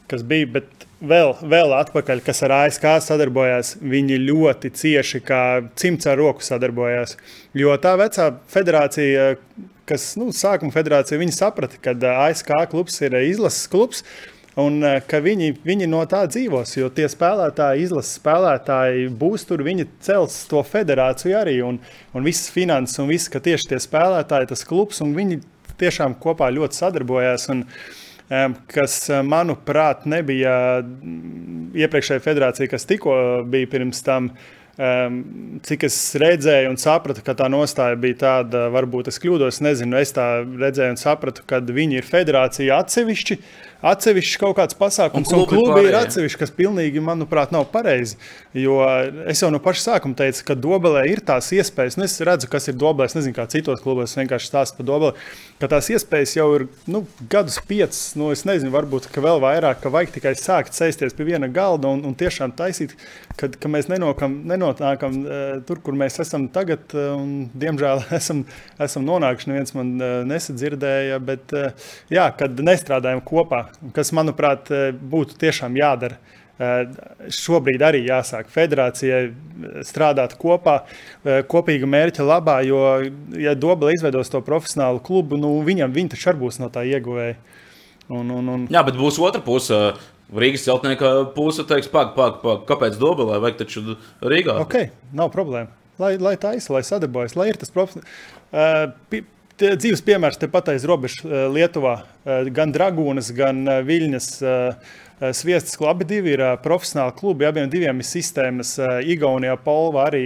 Speaker 2: kas bija, bet vēl, vēl atpakaļ, kas ar ASK sadarbojās, viņi ļoti cieši, kā cimds ar roku sadarbojās. Jo tā vecā federācija, kas nu, sākuma federācija, viņi saprata, ka ASK klubs ir izlases klubs. Un ka viņi, viņi no tā dzīvos, jo tie spēlētāji, izlases spēlētāji būs tur, viņi cels to federāciju arī. Un, un visas finanses, un viss, ka tieši tie spēlētāji, tas klubs, un viņi tiešām kopā ļoti sadarbojās. Un, kas, manuprāt, nebija iepriekšējā federācija, kas tikko bija pirms tam. Cik es redzēju un sapratu, ka tā nostāja bija tāda, varbūt es kļūdos, nezinu, es tā redzēju un sapratu, ka viņi ir federācija atsevišķi. Uh, atsevišķs kaut kāds pasākums, un klubi, un klubi ir atsevišķi, kas pilnīgi, manuprāt, nav pareizi. Jo es jau no paša sākuma teicu, ka Dobelē ir tās iespējas, un es redzu, kas ir Dobelē. Es nezinu, kā citos klubos vienkārši stāsta par Dobelē, ka tās iespējas jau ir nu, gadus piecus, nu, es nezinu, varbūt vēl vairāk, ka vajag tikai sākt sēsties pie viena galda un, un tiešām taisīt, kad, ka mēs nenokam, nenonākam uh, tur, kur mēs esam tagad, uh, un diemžēl esam, esam nonākuši. Neviens man uh, nesadzirdēja, bet uh, jā, kad nestrādājam kopā kas, manuprāt, eh, būtu tiešām jādara. Eh, šobrīd arī jāsāk federācijai strādāt kopā, eh, kopīga mērķa labā, jo, ja Dobela izveidos to profesionālu klubu, nu, viņam viņi taču arī būs no tā ieguvēji. Un, un, un...
Speaker 1: Jā, bet būs otra puse. Rīgas celtnieka puse teiks, pag, pag, pag, kāpēc Dobelē vajag taču Rīgā?
Speaker 2: Ok, nav problēma. Lai, lai taisa, lai sadarbojas, lai ir tas profesionāls. Uh, dzīves piemērs tepat aiz robežas eh, Lietuvā. Eh, gan Dragūnas, gan eh, Viļņas sviestas klubi divi ir profesionāli klubi. Abiem diviem ir sistēmas. Igaunijā Polva arī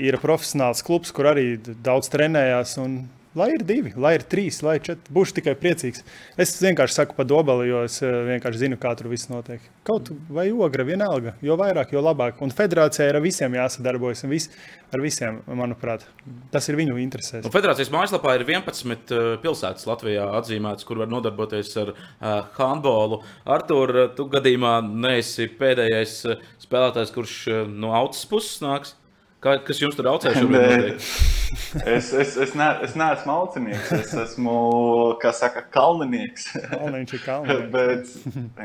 Speaker 2: ir profesionāls klubs, kur arī daudz trenējās. Un Lai ir divi, lai ir trīs, lai ir četri. Būšu tikai priecīgs. Es vienkārši saku par dobeli, jo es eh, vienkārši zinu, kā tur viss notiek. Kaut vai ogra, vienalga. Jo vairāk, jo labāk. Un federācijai ar visiem jāsadarbojas. Vis, ar visiem, manuprāt, tas ir viņu interesēs.
Speaker 1: Un federācijas mājaslapā ir 11 uh, pilsētas Latvijā atzīmētas, kur var nodarboties ar uh, handbolu. Artur, tu gadījumā neesi pēdējais spēlētājs, kurš no autas puses nāks. Kā, kas jums tur audzē šobrīd?
Speaker 3: Es, es, es, ne, es neesmu aucinieks, es esmu, kā saka, kalninieks.
Speaker 2: Kalniņš ir kalniņš.
Speaker 3: bet,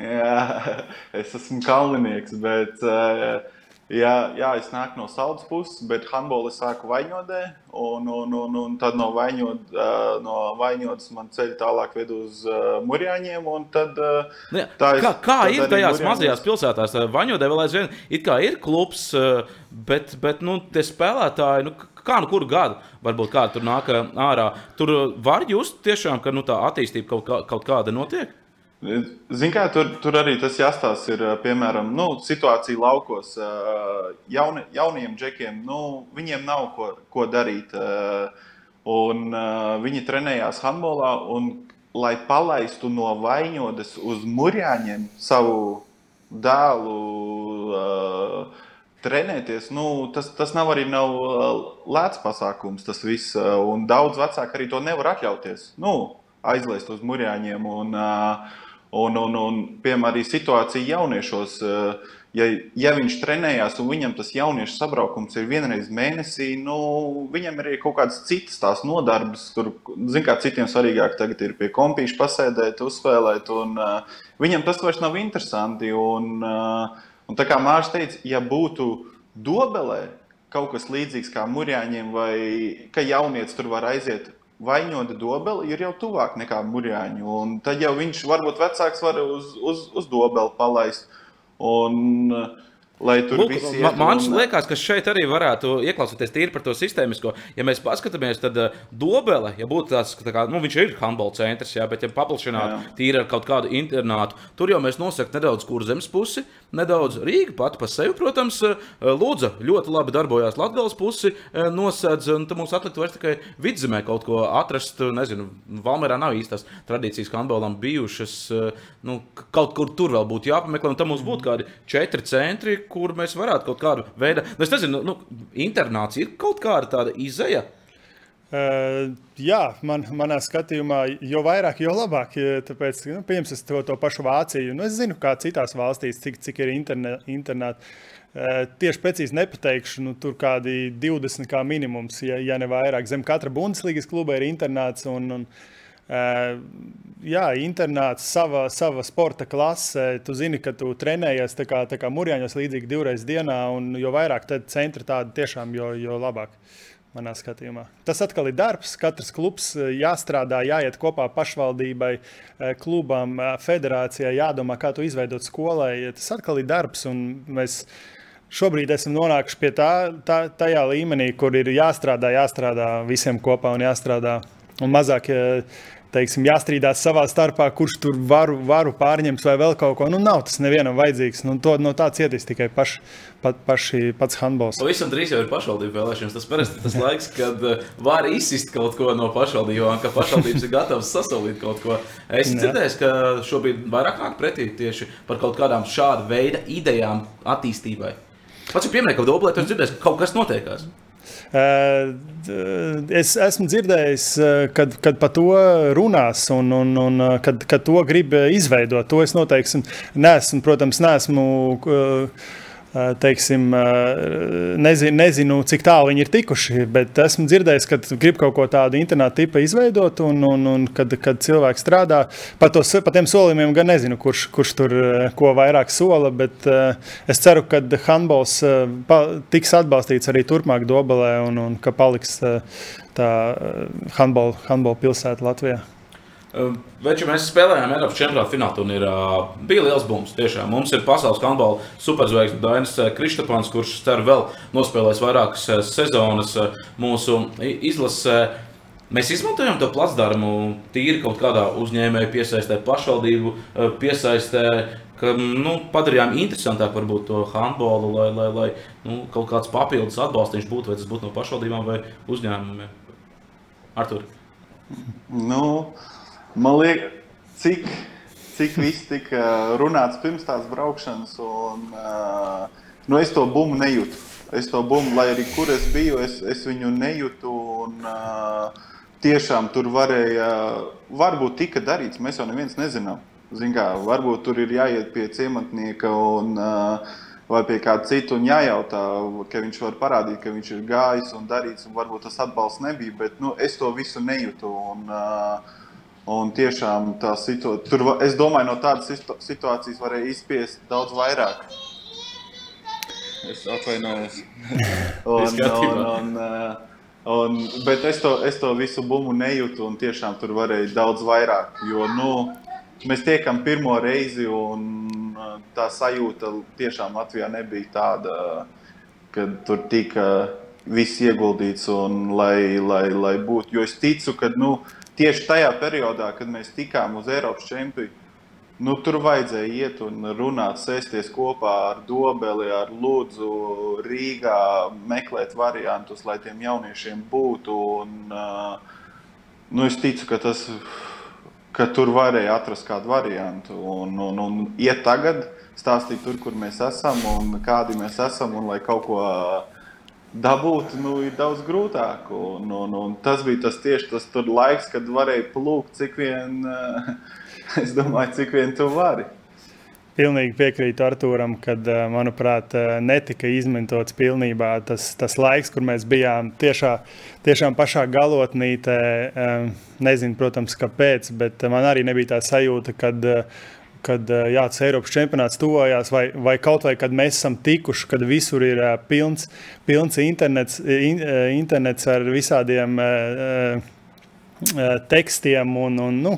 Speaker 3: jā, es esmu kalninieks, bet uh, Jā, jā, es nāku no saudas puses, bet handbolu es sāku vaņodē. Un, un, un, un tad no, vaņod, no vaņodas man ceļš tālāk ved uz Mūrjāņiem. Tad,
Speaker 1: nu, jā, kā kā tad ir tajās murjāņos... mazajās pilsētās? Vaņodē vēl aizvien ir klubs, bet, bet nu, tie spēlētāji. Nu, Kā nu kuru gadu, varbūt kāda tur nāk ārā. Tur var just tiešām, ka nu, tā attīstība kaut, kā, kaut kāda notiek.
Speaker 3: Ziniet, kā tur, tur arī tas jāstāsta, ir piemēram nu, situācija laukos. Jauni, jauniem džekiem, nu, viņiem nav ko, ko darīt. Un viņi trenējās handbolā, un, lai palaistu no vainodas uz murjāņiem savu dēlu. Trenēties, nu, tas, tas nav arī nav lēts pasākums. Tas viss, un daudz vecāki arī to nevar atļauties. Nu, aizlaist uz murjāņiem. Un, Un, un, un piemēram, arī situācija jauniešos, ja, ja viņš trenējās un viņam tas jauniešu sabraukums ir vienreiz mēnesī, nu, viņam ir kaut kādas citas tās nodarbes. Tur, zin, kā citiem svarīgāk tagad ir pie kompīša pasēdēt, uzspēlēt, un uh, viņam tas vairs nav interesanti. Un, uh, un tā kā Mārcis teica, ja būtu dobelē kaut kas līdzīgs kā murjāņiem, vai ka jaunietis tur var aiziet vainota dobeli ir jau tuvāk nekā mūrjāņu. Un tad jau viņš varbūt vecāks var uz, uz, uz dobeli palaist. Un, uh, Lai tur Lūk, viss
Speaker 1: man, man un... liekas, ka šeit arī varētu ieklausīties tīri par to sistēmisko. Ja mēs paskatāmies, tad uh, Dobele, ja būtu tāds, tā kā, nu, viņš ir handbola centrs, jā, bet ja paplašinātu tīri ar kaut kādu internātu, tur jau mēs nosakām nedaudz kurzemes pusi, nedaudz Rīga pati par sevi, protams, uh, Lūdza ļoti labi darbojās Latgales pusi, uh, nosedz, un mums atliktu vairs tikai vidzemē kaut ko atrast, nezinu, Valmerā nav īstās tradīcijas handbolam bijušas, nu, kaut kur tur vēl būtu jāpameklē, un tam mums būtu kādi četri centri, kur mēs varētu kaut kādu veidu, nu, es nezinu, nu, internāts ir kaut kāda tāda izēja.
Speaker 2: Uh, jā, man, manā skatījumā, jo vairāk, jo labāk. Tāpēc, nu, piemēram, to, to pašu Vāciju. Nu, es zinu, kā citās valstīs, cik, cik ir interne, internāti. Uh, tieši precīzi nepateikšu, nu, tur kādi 20 kā minimums, ja, ja ne vairāk. Zem katra Bundeslīgas kluba ir internāts. Un, un, uh, jā, internāts, sava, sava sporta klase. Tu zini, ka tu trenējies tā kā, tā kā mūrjāņos līdzīgi divreiz dienā, un jo vairāk centra tāda tiešām, jo, jo labāk. Manā skatījumā. Tas atkal ir darbs. Katrs klubs eh, jāstrādā, jāiet kopā pašvaldībai, eh, klubam, eh, federācijai, jādomā, kā to izveidot skolai. Tas atkal ir darbs. Mēs šobrīd esam nonākuši pie tā, tā, tajā līmenī, kur ir jāstrādā, jāstrādā visiem kopā un jāstrādā. Un mazāk teiksim, jāstrīdās savā starpā, kurš tur varu, varu pārņems vai vēl kaut ko. Nu, nav tas nevienam vajadzīgs. Nu, to, no tā cietīs tikai paš, pat, paši, pats handbols.
Speaker 1: Pavisam drīz jau ir pašvaldību vēlēšanas. Tas parasti tas laiks, kad uh, var izsist kaut ko no pašvaldībām, ka pašvaldības ir gatavas sasolīt kaut ko. Es dzirdēju, ka šobrīd vairāk nāk pretī tieši par kaut kādām šāda veida idejām attīstībai. Pats ir pieminējis, ka Doblē tas dzirdēs, ka kaut kas notiekās.
Speaker 2: Eh, es esmu dzirdējis, eh, kad, kad par to runās un, un, un eh, kad, kad to grib izveidot. To es noteikti neesmu, protams, neesmu. Uh, teiksim, nezinu, nezinu, cik tālu viņi ir tikuši, bet esmu dzirdējis, ka grib kaut ko tādu internāta tipu izveidot, un, un, un kad, kad cilvēks strādā pa, tos, pa tiem solījumiem, gan nezinu, kurš, kurš tur ko vairāk sola, bet es ceru, ka handbols tiks atbalstīts arī turpmāk Dobelē un, un ka paliks tā handbola handbol pilsēta Latvijā.
Speaker 1: Veču mēs spēlējām Eiropas čempionāta fināla turnīrā. Bija liels bums. Tiešām. Mums ir pasaules handbola superzvaigznes Dainis Kristapāns, kurš ceru vēl nospēlēs vairākas sezonas mūsu izlasē. Mēs izmantojam to placdarmu tīri kaut kādā uzņēmēju piesaistē, pašvaldību piesaistē, ka nu, padarījām interesantāku varbūt to handbolu, lai, lai, lai nu, kaut kāds papildus atbalsts būtu, vai tas būtu no pašvaldībām vai uzņēmumiem. Artur.
Speaker 3: Nu, Man liekas, cik, cik viss tika runāts pirms tās braukšanas, un uh, nu, es to bumbu nejūtu. Es to bumbu, lai arī kur es biju, es, es viņu nejūtu. Un, uh, tiešām tur varēja, varbūt tika darīts, mēs jau neviens nezinām. Kā, varbūt tur ir jāiet pie ciematnieka un vai pie kāda cita un jājautā, ka viņš var parādīt, ka viņš ir gājis un darīts, un varbūt tas atbalsts nebija, bet nu, es to visu nejūtu. Un, uh, un tiešām tā situācija, tur es domāju, no tādas situācijas varēja izspiest daudz vairāk. Es atvainojos. un, un, un, uh, un, bet es to, es to visu bumbu nejūtu, un tiešām tur varēja daudz vairāk. Jo, nu, mēs tiekam pirmo reizi, un uh, tā sajūta tiešām Latvijā nebija tāda, ka tur tika viss ieguldīts un lai, lai, lai būtu. Jo es ticu, ka nu, tieši tajā periodā, kad mēs tikām uz Eiropas čempionu, nu, tur vajadzēja iet un runāt, sēsties kopā ar Dobeli, ar Lūdzu, Rīgā, meklēt variantus, lai tiem jauniešiem būtu. Un, nu, es ticu, ka tas ka tur varēja atrast kādu variantu un, un, un iet tagad, stāstīt tur, kur mēs esam un kādi mēs esam, un lai kaut ko dabūt, nu, ir daudz grūtāk. Un, un, un tas bija tas tieši tas laiks, kad varēja plūkt, cik vien, es domāju, cik vien tu vari.
Speaker 2: Pilnīgi piekrītu Arthūram, ka, eh, manuprāt, eh, netika izmantots pilnībā tas, tas laiks, kur mēs bijām tiešā, tiešām pašā galotnītē. Eh, nezinu, protams, kāpēc, bet man arī nebija tā sajūta, kad, kad jā, tas Eiropas čempionāts tuvojās, vai, vai kaut vai kad mēs esam tikuši, kad visur ir pilns, pilns internets, in, internets ar visādiem tekstiem un, un nu,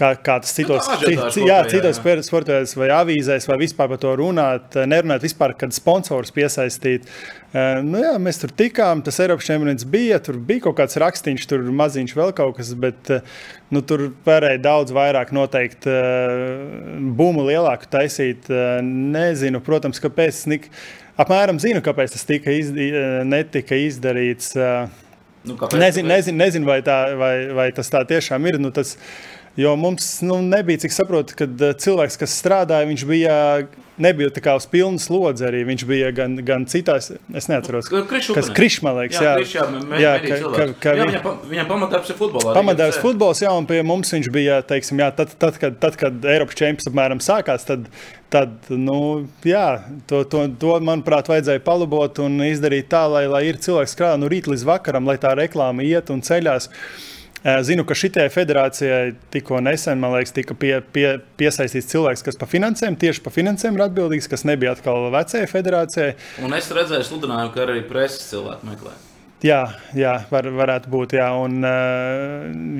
Speaker 2: kā, kā tas citos,
Speaker 1: nu,
Speaker 2: jā, citos sportos vai avīzēs, vai vispār par to runāt, nerunāt vispār, kad sponsors piesaistīt. Eh, nu, jā, mēs tur tikām, tas Eiropas čempionāts bija, tur bija kaut kāds rakstīns, tur maziņš vēl kaut kas, bet eh, nu, tur varēja daudz vairāk noteikt, eh, būmu lielāku taisīt. Nezinu, protams, kāpēc. Apmēram zinu, kāpēc tas tika iz, netika izdarīts. Nu, kāpēc, nezinu, kāpēc? nezinu, nezinu vai, tā, vai, vai tas tā tiešām ir. Nu, tas, uh, Jo mums nu, nebija, cik saprotu, kad eh, cilvēks, kas strādāja, viņš bija. Nebija tā kā uz pilnas slodzes arī. Viņš bija gan, gan citās, es neatceros, kas Krišs, man liekas, jā, jā, jā, jā ka, ka,
Speaker 1: jā, viņam, viņam pamatdarbs ir futbolā.
Speaker 2: Pamatdarbs futbols, jā, un pie mums viņš bija, teiksim, jā, tad, tad, kad, tad, kad Eiropas čempions apmēram sākās, tad, tad nu, jā, to, to, to, manuprāt, vajadzēja palabot un izdarīt tā, lai, lai ir cilvēks krāna no rīta līdz vakaram, lai tā reklāma iet un ceļās. Uh, Zinu, ka šitai federācijai tikko nesen, man liekas, tika pie, pie, piesaistīts cilvēks, kas par finansēm, tieši par finansēm ir atbildīgs, kas nebija atkal vecajai federācijai.
Speaker 1: Un es redzēju sludinājumu, ka arī preses cilvēki meklē.
Speaker 2: Jā, jā var, varētu būt. Jā. Un,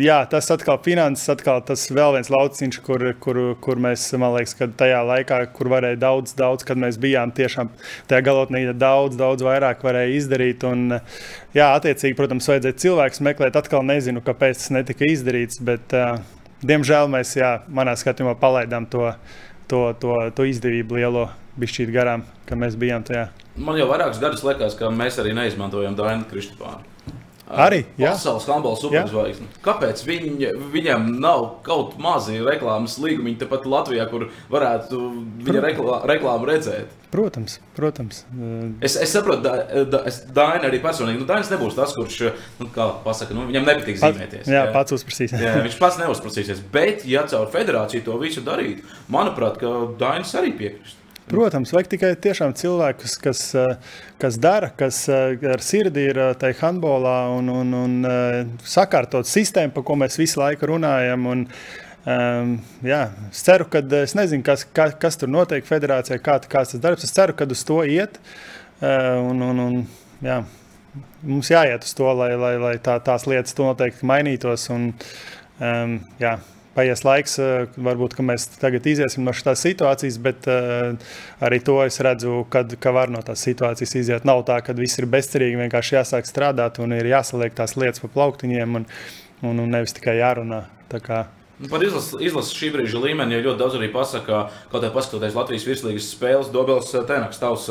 Speaker 2: jā, tas atkal finanses, atkal tas vēl viens lauciņš, kur, kur, kur mēs, man liekas, ka tajā laikā, kur varēja daudz, daudz, kad mēs bijām tiešām tajā galotnī, daudz, daudz vairāk varēja izdarīt. Un, jā, attiecīgi, protams, vajadzēja cilvēks meklēt. Atkal nezinu, kāpēc tas netika izdarīts, bet, diemžēl, mēs, jā, manā skatījumā palaidām to, to, to, to izdevību lielo bišķīt garām, ka mēs bijām tajā.
Speaker 1: Man jau vairākus gadus liekas, ka mēs arī neizmantojam Dainu Kristupānu.
Speaker 2: Arī
Speaker 1: pasaules handbola superzvaigzne. Kāpēc viņ, viņam nav kaut mazi reklāmas līgumi tepat Latvijā, kur varētu viņa reklā, reklāmu redzēt?
Speaker 2: Protams, protams.
Speaker 1: Es, es saprotu, da, da, es Dainu arī personīgi. Nu, Dainis nebūs tas, kurš nu, pasaka, nu, viņam nepatīk zīmēties.
Speaker 2: Jā, jā, pats uzprasīs.
Speaker 1: jā, viņš pats neuzprasīsies. Bet, ja caur federāciju to visu darītu, manuprāt, Dainis arī piekristu.
Speaker 2: Protams, vajag tikai tiešām cilvēkus, kas, eh, kas dara, kas eh, ar sirdi ir eh, tajā handbolā un, un, un sakārtot sistēmu, par ko mēs visu laiku runājam. Un, Um, jā, es ceru, ka es nezinu, kas, kas, kas tur notiek federācijā, kā, kāds tas darbs. Es ceru, ka uz to iet. Uh, un, un, un, jā, mums jāiet uz to, lai, lai, lai tā, tās lietas noteikti mainītos. Un, um, jā, paies laiks, eh, varbūt mēs tagad iziesim no šīs situācijas, bet uh, arī to es redzu, kad, ka var no tās situācijas iziet. Nav tā, ka viss ir bezcerīgi, vienkārši jāsāk strādāt un ir jāsaliek tās lietas pa plauktiņiem un, un, un nevis tikai jārunā.
Speaker 1: Nu, par izlases izlas šī brīža līmeni ja ļoti daudz arī pasakā, kaut arī paskatoties Latvijas virslīgas spēles, Dobels eh, Tenaks, tavs,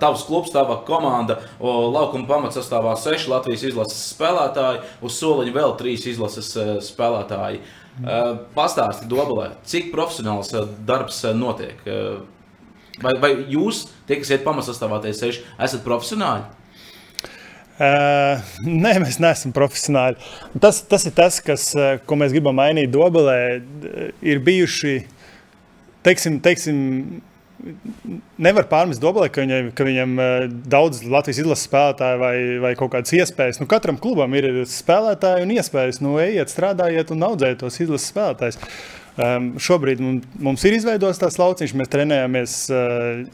Speaker 1: tavs klubs, tava komanda, laukuma pamatsastāvā seši Latvijas izlases spēlētāji, uz soliņa vēl trīs izlases spēlētāji. Uh, Eh, pastāsti Dobelē, cik profesionāls darbs notiek. Vai, vai jūs, tie, kas iet pamatsastāvā, esat profesionāļi?
Speaker 2: Uh, nē, mēs neesam profesionāļi. Tas, tas ir tas, kas, ko mēs gribam mainīt Dobelē. Ir bijuši, teiksim, teiksim nevar pārmest Dobelē, ka, viņam, ka viņam daudz Latvijas izlases spēlētāju vai, vai kaut kādas iespējas. Nu, katram klubam ir spēlētāji un iespējas. Nu, ejiet, strādājiet un audzējiet tos izlases spēlētājus. Um, šobrīd mums ir izveidots tāds lauciņš, mēs trenējamies uh,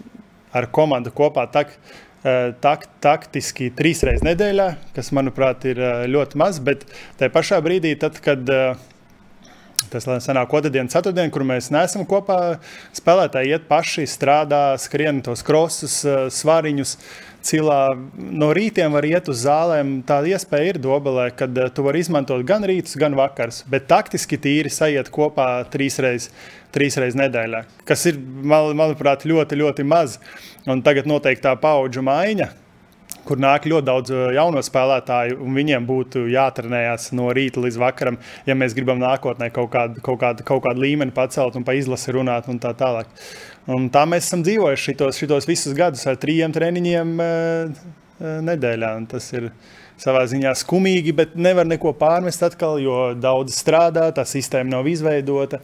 Speaker 2: ar komandu kopā. Tak, uh, tak, taktiski trīs reizes nedēļā, kas, manuprāt, ir ļoti maz. Bet tajā pašā brīdī, tad, kad uh, Tas sanāk otrdien, ceturtdien, kur mēs neesam kopā. Spēlētāji iet paši, strādā, skrien tos krosus, svariņus. Cilā no rītiem var iet uz zālēm. Tāda iespēja ir dobelē, kad tu vari izmantot gan rītus, gan vakars. Bet taktiski tīri sajiet kopā trīs reizes trīs reizes nedēļā, kas ir, man, manuprāt, ļoti, ļoti maz. Un tagad noteikti tā paudžu maiņa kur nāk ļoti daudz uh, jauno spēlētāju, un viņiem būtu jātrenējas no rīta līdz vakaram, ja mēs gribam nākotnē kaut kādu, kaut kādu, kaut kādu līmeni pacelt un pa izlasi runāt un tā tālāk. Un tā mēs esam dzīvojuši šitos, šitos visus gadus ar trījiem treniņiem uh, uh, nedēļā. Tas ir savā ziņā skumīgi, bet nevar neko pārmest atkal, jo daudz strādā, tā sistēma nav izveidota.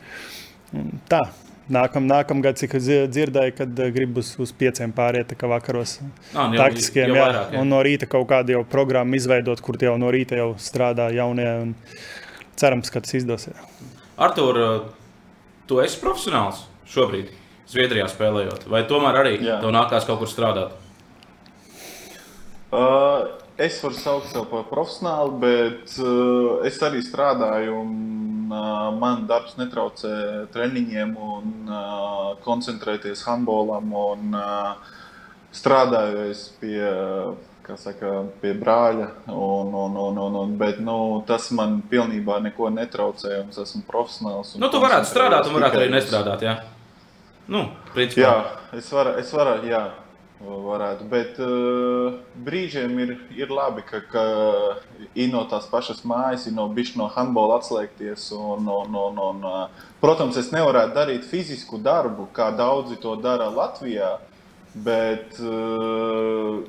Speaker 2: Tā. Nākam, nākamgad, cik dzirdēju, kad eh, grib uz, pieciem pāriet, kā vakaros.
Speaker 1: Ah, nu,
Speaker 2: taktiskiem, jau, jau vairāk, jā. Un no rīta kaut kādu jau programmu izveidot, kur jau no rīta jau strādā jaunie. Cerams, ka tas izdosies.
Speaker 1: Artur, eh, tu esi profesionāls šobrīd, Zviedrijā spēlējot, vai tomēr arī jā. tev nākās kaut kur strādāt?
Speaker 3: Uh, es varu saukt sevi par profesionāli, bet uh, es arī strādāju. Un uh, man darbs netraucē treniņiem un uh, koncentrēties handbolam un uh, strādājot pie. Saka, pie brāļa, un, un, un, un, un, bet nu, tas man pilnībā neko netraucē. Es esmu profesionāls.
Speaker 1: Nu, tu varētu strādāt, un varētu arī nestrādāt. Jā, nu, principā.
Speaker 3: jā es varu, es varu, jā, varētu. Bet uh, brīžiem ir, ir labi, ka, ka ir no tās pašas mājas, ir no bišķi no handbola atslēgties. Un, un, un, un, uh, protams, es nevarētu darīt fizisku darbu, kā daudzi to dara Latvijā, bet uh,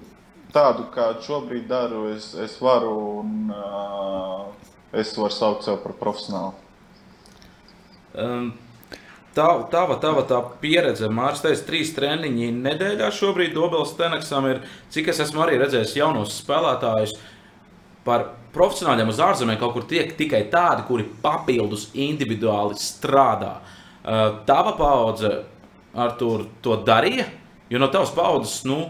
Speaker 3: tādu, kādu šobrīd daru, es, es varu un uh, es varu saukt sevi par profesionāli.
Speaker 1: Um. Tava, tava, tava tā pieredze, Mārcis, trīs treniņi nedēļā šobrīd Dobels Teneksam ir, cik es esmu arī redzējis jaunos spēlētājus. Par profesionāļiem uz ārzemēm kaut kur tiek tikai tādi, kuri papildus individuāli strādā. Tava paudze ar to, to darīja, jo no tavas paudzes, nu,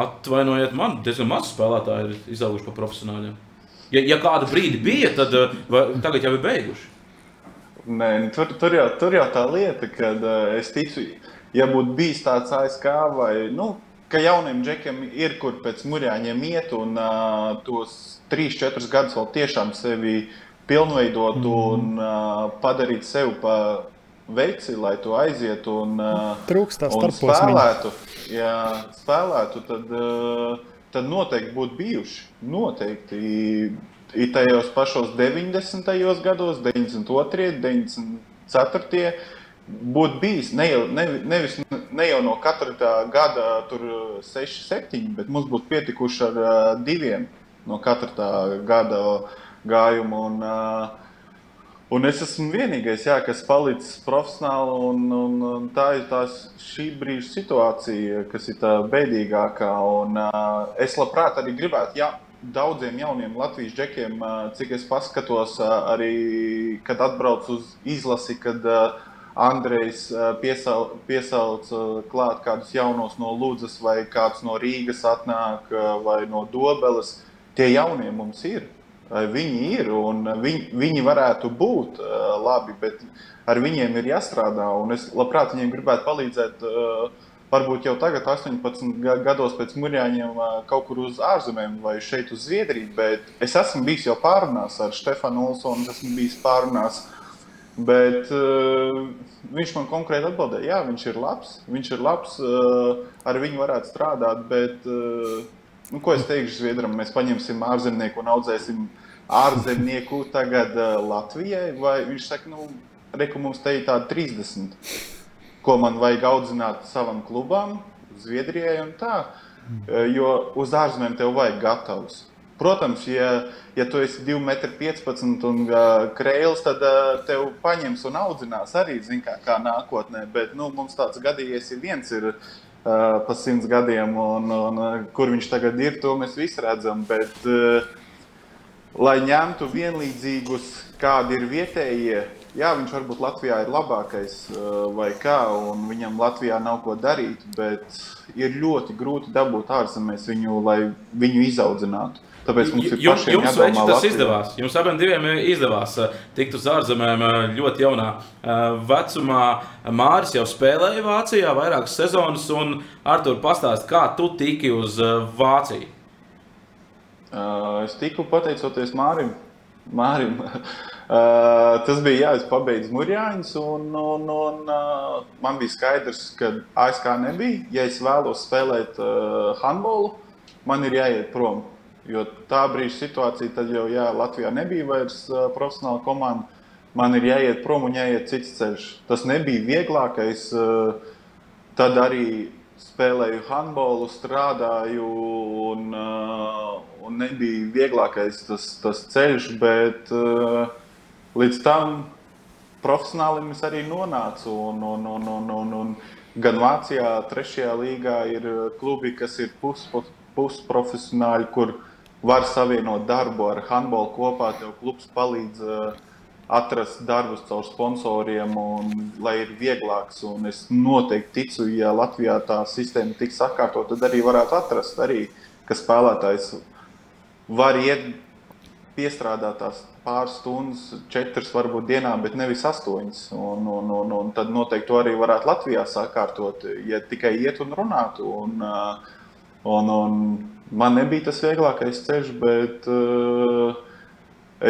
Speaker 1: atvainojiet, man diezgan maz spēlētāji ir izauguši par profesionāļiem. Ja, ja kādu brīdi bija, tad vai, tagad jau ir beiguši.
Speaker 3: Nē, nu, tur, tur, jau, tur jau tā lieta, ka uh, es ticu, ja būtu bijis tāds ASK vai, nu, ka jauniem džekiem ir kur pēc murjāņiem iet un uh, tos 3-4 gadus vēl tiešām sevi pilnveidot mm. un uh, padarīt sevi pa veici, lai tu aizietu un, uh,
Speaker 2: Trūkstās
Speaker 3: un spēlētu. Ja spēlētu, tad, uh, tad noteikti būtu bijuši. Noteikti ir tajos pašos 90. gados, 92, 94. Būtu bijis ne jau, ne, nevis, ne jau no katra gada, tur 6, 7, bet mums būtu pietikuši ar uh, diviem no katra gada gājuma. Un, uh, un es esmu vienīgais, jā, kas palicis profesionāli. Un, un, un tā ir tās, šī brīža situācija, kas ir tā bēdīgākā. Un, uh, es labprāt arī gribētu. Jā, daudziem jauniem Latvijas džekiem, cik es paskatos, arī kad atbrauc uz izlasi, kad Andrejs piesauc, piesauc klāt kādus jaunos no Lūdzes, vai kāds no Rīgas atnāk, vai no Dobeles. Tie jaunie mums ir. Viņi ir un viņi, viņi varētu būt labi, bet ar viņiem ir jāstrādā. Es labprāt viņiem gribētu palīdzēt uh, varbūt jau tagad, 18 gados pēc mūžiem, kaut kur uz ārzemēm vai šeit uz Zviedriju. Bet es esmu bijis jau pārunās ar Stefanu Olsonu, esmu bijis pārunās. Bet uh, viņš man konkrēti atbildēja, jā, viņš ir labs. Viņš ir labs, uh, ar viņu varētu strādāt. Bet, uh, nu, ko es teikšu Zviedram, mēs paņemsim ārzemnieku un audzēsim ārzemnieku tagad uh, Latvijai. Vai viņš saka, nu, reku mums te ir tādi 30 ko man vajag audzināt savam klubam, Zviedrijai un tā. Jo uz ārzemēm tev vajag gatavs. Protams, ja, ja tu esi 2,15 m un uh, krēls, tad uh, tev paņems un audzinās arī, kā, kā nākotnē. Bet nu, mums tāds gadījies, ja viens ir uh, pa simts gadiem, un, un uh, kur viņš tagad ir, to mēs visi redzam. Bet, uh, lai ņemtu vienlīdzīgus, kādi ir vietējie, jā, viņš varbūt Latvijā ir labākais vai kā, un viņam Latvijā nav ko darīt, bet ir ļoti grūti dabūt ārzemēs viņu, lai viņu izaudzinātu. Tāpēc mums ir
Speaker 1: jums, jums veči, tas
Speaker 3: Latvijā.
Speaker 1: izdevās. Jums abiem diviem izdevās tikt uz ārzemēm ļoti jaunā vecumā. Māris jau spēlēja Vācijā vairākas sezonas, un Artur, pastāst, kā tu tiki uz Vāciju?
Speaker 3: Es tiku pateicoties Mārim. Mārim. Uh, tas bija, jā, es pabeidzu Mūrjāņus, un, un, un uh, man bija skaidrs, ka ASK nebija. Ja es vēlos spēlēt uh, handbolu, man ir jāiet prom. Jo tā brīža situācija, tad jau jā, Latvijā nebija vairs uh, profesionāla komanda. Man ir jāiet prom un jāiet cits ceļš. Tas nebija vieglākais. Uh, tad arī spēlēju handbolu, strādāju, un, uh, un nebija vieglākais tas, tas ceļš. Bet, uh, līdz tam profesionālim es arī nonācu. Un, un, un, un, un, un gan Vācijā, trešajā līgā ir klubi, kas ir pusprofesionāļi, pus kur var savienot darbu ar handbolu kopā. Tev klubs palīdz uh, atrast darbus caur sponsoriem, un, lai ir vieglāks. Un es noteikti ticu, ja Latvijā tā sistēma tiks sakārtot, tad arī varētu atrast, arī, ka spēlētājs var iet piestrādāt tās pāris stundas, četras varbūt dienā, bet nevis astoņas. Un, un, un, un tad noteikti to arī varētu Latvijā sakārtot, ja tikai iet un runātu. Un, un, un man nebija tas vieglākais ceļš, bet uh,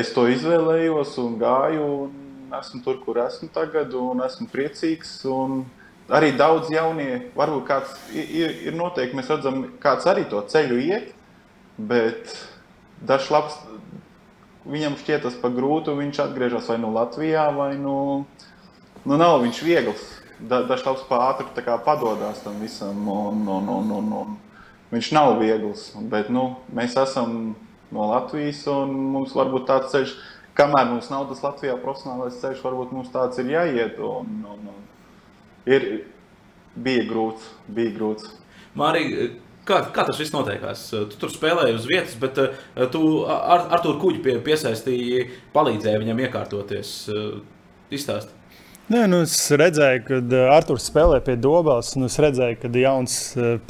Speaker 3: es to izvēlējos un gāju. Un esmu tur, kur esmu tagad, un esmu priecīgs. Un arī daudz jaunie, varbūt kāds ir, ir noteikti, mēs redzam, kāds arī to ceļu iet, bet dažs labs viņam šķiet tas par grūtu, viņš atgriežas vai nu Latvijā, vai nu, nu nav viņš viegls. Da, Dažs pāri padodas tam visam, un, un, un, un, un viņš nav viegls. Bet nu, mēs esam no Latvijas, un mums varbūt tāds ceļš, kamēr mums nav tas Latvijā profesionālais ceļš, varbūt mums tāds ir jāiet. Un, un, un ir, bija grūts, bija grūts.
Speaker 1: Marija, Kā, kā tas viss notiekās? Tu tur spēlēji uz vietas, bet uh, tu ar, ar to kuģi pie, piesaistīji, palīdzēji viņam iekārtoties. Uh, Izstāst.
Speaker 2: Nē, nu es redzēju, kad Arthurs spēlē pie Dobels. Nu es redzēju, ka jauns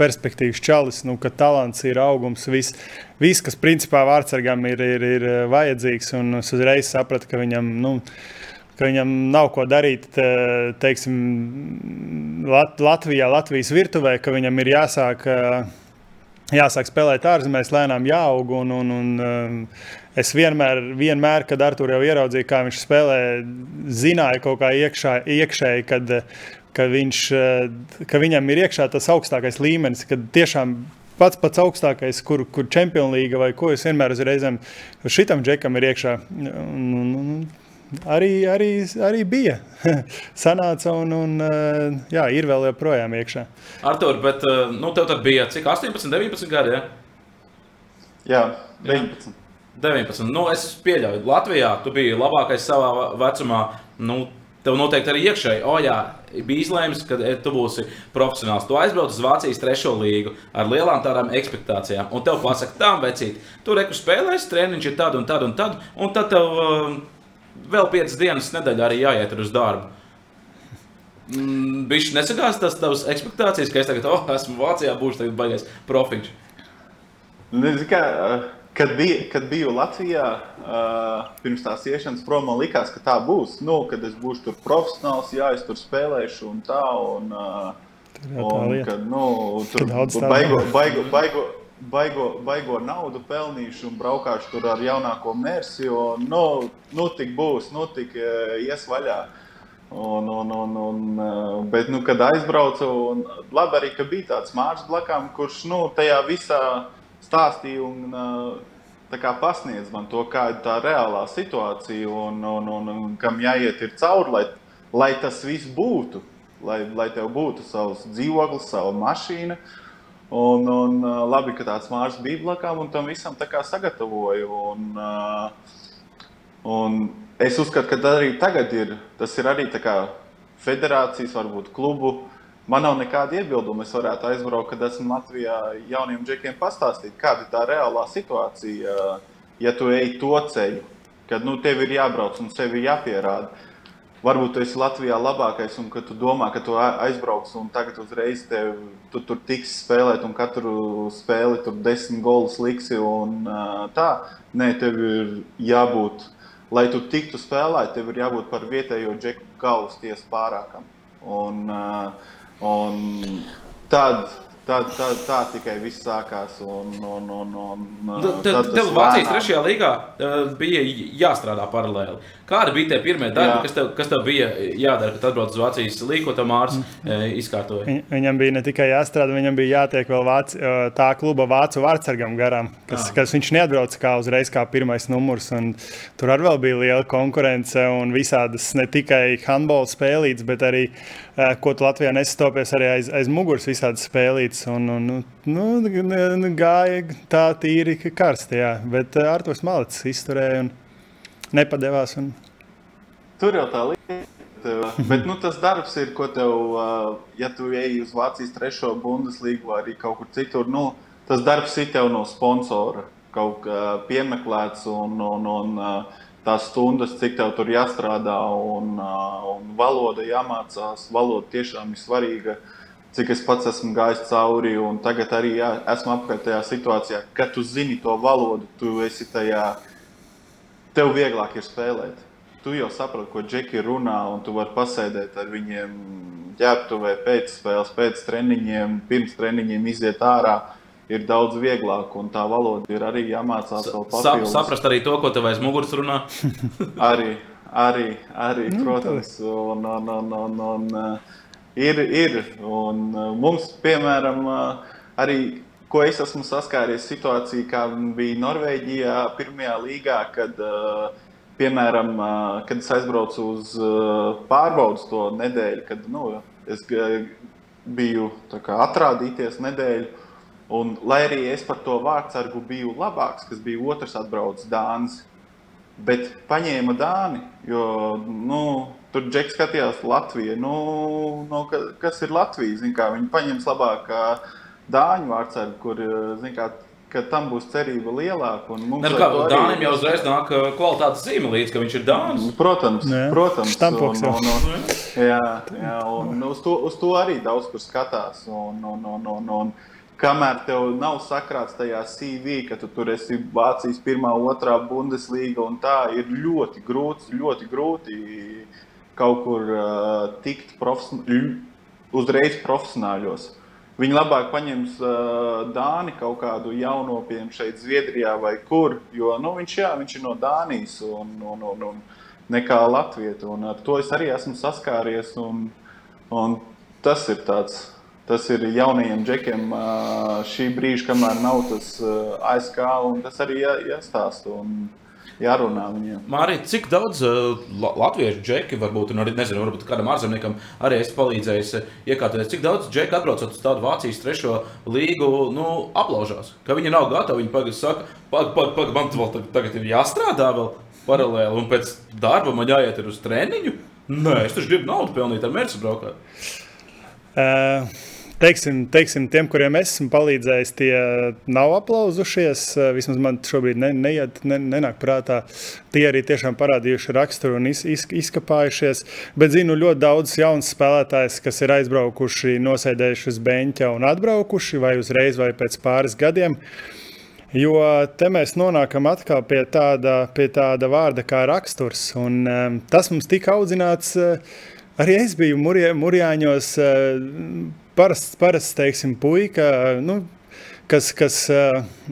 Speaker 2: perspektīvas čalis, nu, ka talants ir augums. Viss, vis, kas principā vārdsargam ir, ir, ir vajadzīgs. Un es uzreiz sapratu, ka viņam. Nu, ka viņam nav ko darīt te, teiksim, Lat Latvijā, Latvijas virtuvē, ka viņam ir jāsāk jāsāk spēlēt ārzemēs, lēnām jāaug. Un, un, un, um, es vienmēr, vienmēr, kad ar to jau ieraudzīju, kā viņš spēlē, zināju kaut kā iekšā, iekšēji, kad, ka, viņš, uh, ka viņam ir iekšā tas augstākais līmenis, kad tiešām pats pats augstākais, kur, kur League vai ko es vienmēr uz reizēm šitam džekam ir iekšā. Un, un, un, arī, arī, arī bija. Sanāca un, un eh, jā, ir vēl joprojām iekšā.
Speaker 1: Artur, bet eh, nu, tev tad bija cik 18, 19 gadi? Ja?
Speaker 3: Jā, 19. Jā.
Speaker 1: 19. Nu, es pieļauju, Latvijā tu biji labākais savā vecumā. Nu, Tev noteikti arī iekšēji, oh, jā, bija izlēms, ka eh, tu būsi profesionāls. Tu aizbrauc uz Vācijas trešo līgu ar lielām tādām expectācijām. Un tev pasaka, tā, vecīt, tu reku spēlēsi, treniņš ir tad un tad un tad. Un tad tev uh, vēl piecas dienas nedēļā arī jāiet uz darbu. Viņš mm, nesagās tas tavs expectācijas, ka es tagad oh, esmu Vācijā, būšu tagad baigais profiņš.
Speaker 3: Nezinu, kā, kad, bija, kad biju Latvijā, uh, pirms tās iešanas prom, man likās, ka tā būs. Nu, kad es būšu tur profesionāls, jā, es tur spēlēšu un tā. Un, uh, un, kad, nu, tur baigo, baigo, baigo, baigo, baigo naudu pelnīšu un braukāšu tur ar jaunāko mērsi, jo nu, nu tik būs, nu tik e, ies vaļā. Un, un, un, un, e, bet, nu, kad aizbraucu, un labi arī, ka bija tāds mārciņš blakām, kurš nu, tajā visā stāstīja un e, kā, pasniedz man to, kāda ir tā reālā situācija un, un, un, un kam jāiet cauri, lai, lai tas viss būtu. Lai, lai tev būtu savs dzīvoklis, sava mašīna, uh, Un, un labi, ka tās mākslas bija blakām, un tam visam tā kā sagatavoju. Un, un es uzskatu, ka arī tagad ir, tas ir arī federācijas, varbūt klubu. Man nav nekāda iebilduma. Es varētu aizbraukt, kad esmu Latvijā jauniem džekiem pastāstīt, kāda ir tā reālā situācija, ja tu ej to ceļu, kad nu, tev ir jābrauc un sevi jāpierāda varbūt tu esi Latvijā labākais, un ka tu domā, ka tu aizbrauks un tagad uzreiz tev, tu tur tiks spēlēt, un katru spēli tur desmit golus liksi. Un, tā, nē, tev ir jābūt, lai tu tiktu spēlēt, tev ir jābūt par vietējo džeku galvas tiesu pārākam. Un, un tāda Tā, tā, tā tikai viss sākās. Un, un, un, un,
Speaker 1: tad tev Vācijas trešajā līgā bija jāstrādā paralēli. Kāda bija tie pirmie darbi, Jā. kas tev, kas tev bija jādara, kad atbrauc uz Vācijas līniju, ko tam ārsts mm. izkārtoja?
Speaker 2: Viņam bija ne tikai jāstrādā, viņam bija jātiek vēl vāc, tā kluba vācu vārdsargam garām, kas, Jā. kas viņš neatbrauca kā uzreiz kā pirmais numurs. Tur arī bija liela konkurence un visādas ne tikai handbola spēlītes, bet arī, ko tu Latvijā nesastopies, arī aiz, aiz muguras visādas spēlītes. Un, un, nu, nu, gāja tā tīri karsti, jā. bet Artur Malicis izturēja. Un, nepadevās. Un...
Speaker 3: Tur jau tā lieta. Bet nu, tas darbs ir, ko tev, ja tu ej uz Vācijas trešo bundeslīgu vai arī kaut kur citur, nu, tas darbs ir tev no sponsora kaut kā piemeklēts un, un, un tās stundas, cik tev tur jāstrādā un, un valoda jāmācās. Valoda tiešām ir svarīga. Cik es pats esmu gājis cauri, tagad arī jā, esmu apkārt tajā situācijā, ka tu zini to valodu, tu esi tajā tev vieglāk ir spēlēt. Tu jau saproti, ko džeki runā, un tu vari pasēdēt ar viņiem ģērbtuvē pēc spēles, pēc treniņiem, pirms treniņiem iziet ārā. Ir daudz vieglāk, un tā valoda ir arī jāmācās vēl papildus.
Speaker 1: Saprast arī to, ko tev aiz muguras runā.
Speaker 3: arī, arī, arī nu, protams. Un, un, un, un, un, ir, ir. Un mums, piemēram, arī ko es esmu saskāries situācijā, kā bija Norvēģijā, pirmajā līgā, kad, piemēram, kad es aizbraucu uz pārbaudas to nedēļu, kad nu, es biju kā, atrādīties nedēļu. Un, lai arī es par to vārdsargu biju labāks, kas bija otrs atbraucis Dānis, bet paņēma Dāni, jo nu, tur Džeks skatījās Latviju. Nu, nu, kas ir Latvija? Zin, kā, viņi paņems labāk. Uh, dāņu vārdsargu, kur kā, ka tam būs cerība lielāka.
Speaker 1: Ne, kā, arī... Dānim jau uzreiz nāk eh, kvalitātes zīme līdz, ka viņš ir Dānis.
Speaker 3: Protams,
Speaker 2: Nē.
Speaker 3: protams.
Speaker 2: Stampoks,
Speaker 3: un, un, un, jā, jā, un uz to, uz to arī daudz kur skatās. Un, un, un, un, un, Kamēr tev nav sakrāts tajā CV, ka tu tur esi Vācijas pirmā, otrā Bundeslīga, un tā ir ļoti grūti, ļoti grūti kaut kur uh, tikt profesion... uzreiz profesionāļos. Viņi labāk paņems uh, Dāni kaut kādu jauno pieņemu šeit, Zviedrijā vai kur. Jo nu, viņš, jā, viņš ir no Dānijas un, un, un, un nekā Latvijas. Ar to es arī esmu saskāries. Un, un tas ir tāds. Tas ir jaunajiem džekiem šī brīža, kamēr nav tas ASK, un tas arī jā, jāstāsta. Un, jārunā viņiem.
Speaker 1: Mārija, cik daudz latviešu džeki, varbūt, un arī, nezinu, varbūt kādam ārzemniekam arī es palīdzēju uh, iekārtoties, cik daudz džeki atbraucot uz tādu Vācijas trešo līgu, nu, aplaužās, ka viņi nav gatavi. Viņi pagaidi saka, pagaidi, pag, pag, man vēl tagad ir jāstrādā vēl paralēli, un pēc darba man jāiet uz treniņu. Nē, es taču gribu naudu pelnīt ar mērķu braukāt.
Speaker 2: Uh teiksim, teiksim, tiem, kuriem es esmu palīdzējis, tie nav aplauzušies. Vismaz man šobrīd ne, neiet, ne, nenāk prātā. Tie arī tiešām parādījuši raksturu un iz, iz, izkapājušies. Bet zinu ļoti daudz jaunu spēlētājus, kas ir aizbraukuši, nosēdējuši uz beņķa un atbraukuši vai uzreiz vai pēc pāris gadiem. Jo te mēs nonākam atkal pie tāda, pie tāda vārda kā raksturs. Un, um, tas mums tika audzināts. Uh, arī es biju Mūrjāņos. Parasts, parasts teiksim, puika. Nu, kas, kas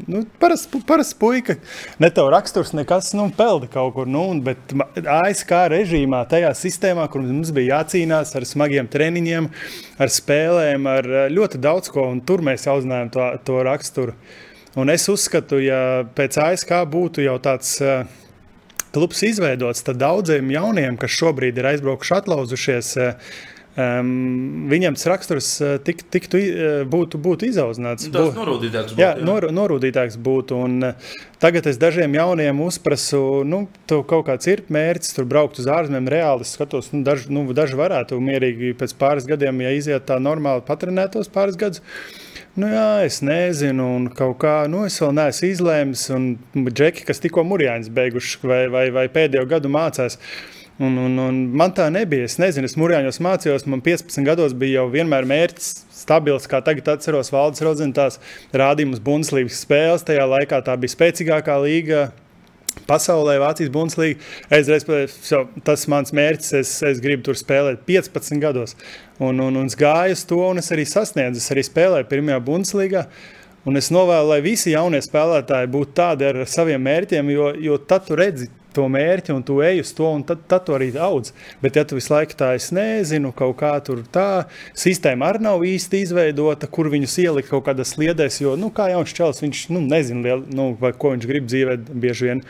Speaker 2: nu, parasts, parasts puika, ne tev raksturs, nekas, nu, pelda kaut kur. Nu, bet ASK režīmā, tajā sistēmā, kur mums bija jācīnās ar smagiem treniņiem, ar spēlēm, ar ļoti daudz ko, un tur mēs uzzinājām to, to raksturu. Un es uzskatu, ja pēc ASK būtu jau tāds uh, klubs izveidots, tad daudziem jauniem, kas šobrīd ir aizbraukuši, atlauzušies, um, viņam tas raksturs tik, tiktu, būtu, būtu izaudzināts.
Speaker 1: Tas norūdītāks
Speaker 2: būtu. Jā, jā. Nor, norūdītāks būtu. Un, tagad es dažiem jauniem uzprasu, nu, tu kaut kāds ir mērķis, tur braukt uz ārzemēm. Reāli skatos, nu, daži, nu, daži varētu mierīgi pēc pāris gadiem, ja iziet tā normāli patrenētos pāris gadus. Nu, jā, es nezinu, un kaut kā, nu, es vēl neesmu izlēmis. Un džeki, kas tikko mūrjāņus beiguši vai, vai, vai pēdējo gadu mācās, Un, un, un man tā nebija. Es nezinu, es mūrjāņos mācījos, man 15 gados bija jau vienmēr mērķis stabils, kā tagad atceros valdes rodzintās rādījumus Bundeslīgas spēles. Tajā laikā tā bija spēcīgākā līga pasaulē, Vācijas Bundeslīga. Es reiz tas mans mērķis, es, es gribu tur spēlēt 15 gados. Un, un, un es gāju uz to, un es arī sasniedzu. Es arī spēlēju pirmajā Bundeslīgā. Un es novēlu, lai visi jaunie spēlētāji būtu tādi ar saviem mērķiem, jo, jo tad tu redzi to mērķi un tu ej uz to, un tad, tad tu arī audz. Bet, ja tu visu laiku tā es nezinu, kaut kā tur tā, sistēma arī nav īsti izveidota, kur viņus ielikt kaut kādās sliedēs, jo, nu, kā jauns čels, viņš, nu, nezina, nu, vai ko viņš grib dzīvē bieži vien.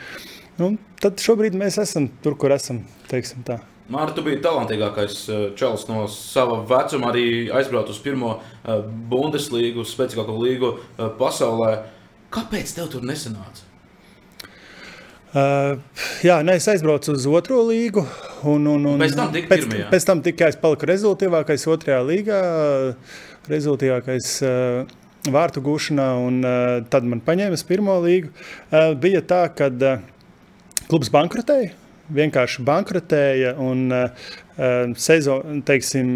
Speaker 2: Nu, tad šobrīd mēs esam tur, kur esam, teiksim tā.
Speaker 1: Mārta, tu biji talantīgākais eh, čels no sava vecuma, arī aizbraukt uz pirmo eh, Bundeslīgu, spēcīgāko līgu eh, pasaulē. Kāpēc tev tur nesanāca?
Speaker 2: Uh, jā, ne, es aizbraucu uz otro līgu. Un, un, un,
Speaker 1: pēc tam
Speaker 2: pēc, pēc tam tikai es paliku rezultātīvākais otrajā līgā, rezultātīvākais uh, vārtu gūšanā, un uh, tad man paņēma pirmo līgu. Uh, bija tā, ka uh, klubs bankrotēja vienkārši bankrotēja un uh, sezon, teiksim,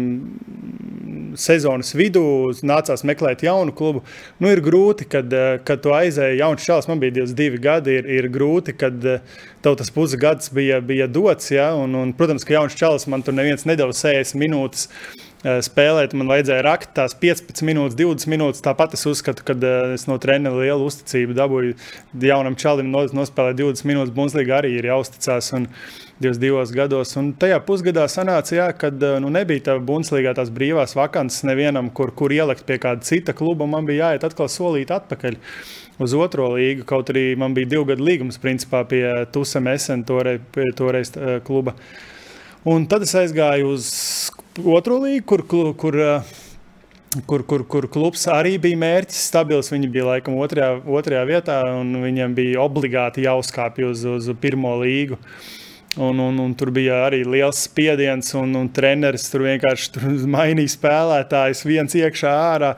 Speaker 2: sezonas vidū nācās meklēt jaunu klubu. Nu, ir grūti, kad, uh, kad tu aizēji jauns čels, man bija 22 gadi, ir, ir grūti, kad uh, tev tas pusgads bija, bija dots, ja, un, un, protams, ka jauns čels man tur neviens nedeva 60 minūtes. Uh, Eh, spēlēt. Man vajadzēja rakt tās 15 minūtes, 20 minūtes. Tāpat es uzskatu, ka eh, es no treneru lielu uzticību dabūju jaunam čalim nospēlēt 20 minūtes. Bundeslīga arī ir jāuzticas. Un, 22 gados. Un tajā pusgadā sanāca, jā, kad eh, nu, nebija tā Bundeslīgā tās brīvās vakances nevienam, kur, kur ielikt pie kāda cita kluba. Man bija jāiet atkal solīt atpakaļ uz otro līgu. Kaut arī man bija divu gadu līgums principā pie Tusem Essen, toreiz, toreiz kluba. Un tad es aizgāju uz otro līgu, kur, kur, kur, kur, kur, kur klubs arī bija mērķis stabils. Viņi bija laikam otrajā, otrajā vietā, un viņiem bija obligāti jāuzkāpj uz, uz pirmo līgu. Un, un, un tur bija arī liels spiediens, un, un treneris tur vienkārši tur mainīja spēlētājus, viens iekšā, ārā,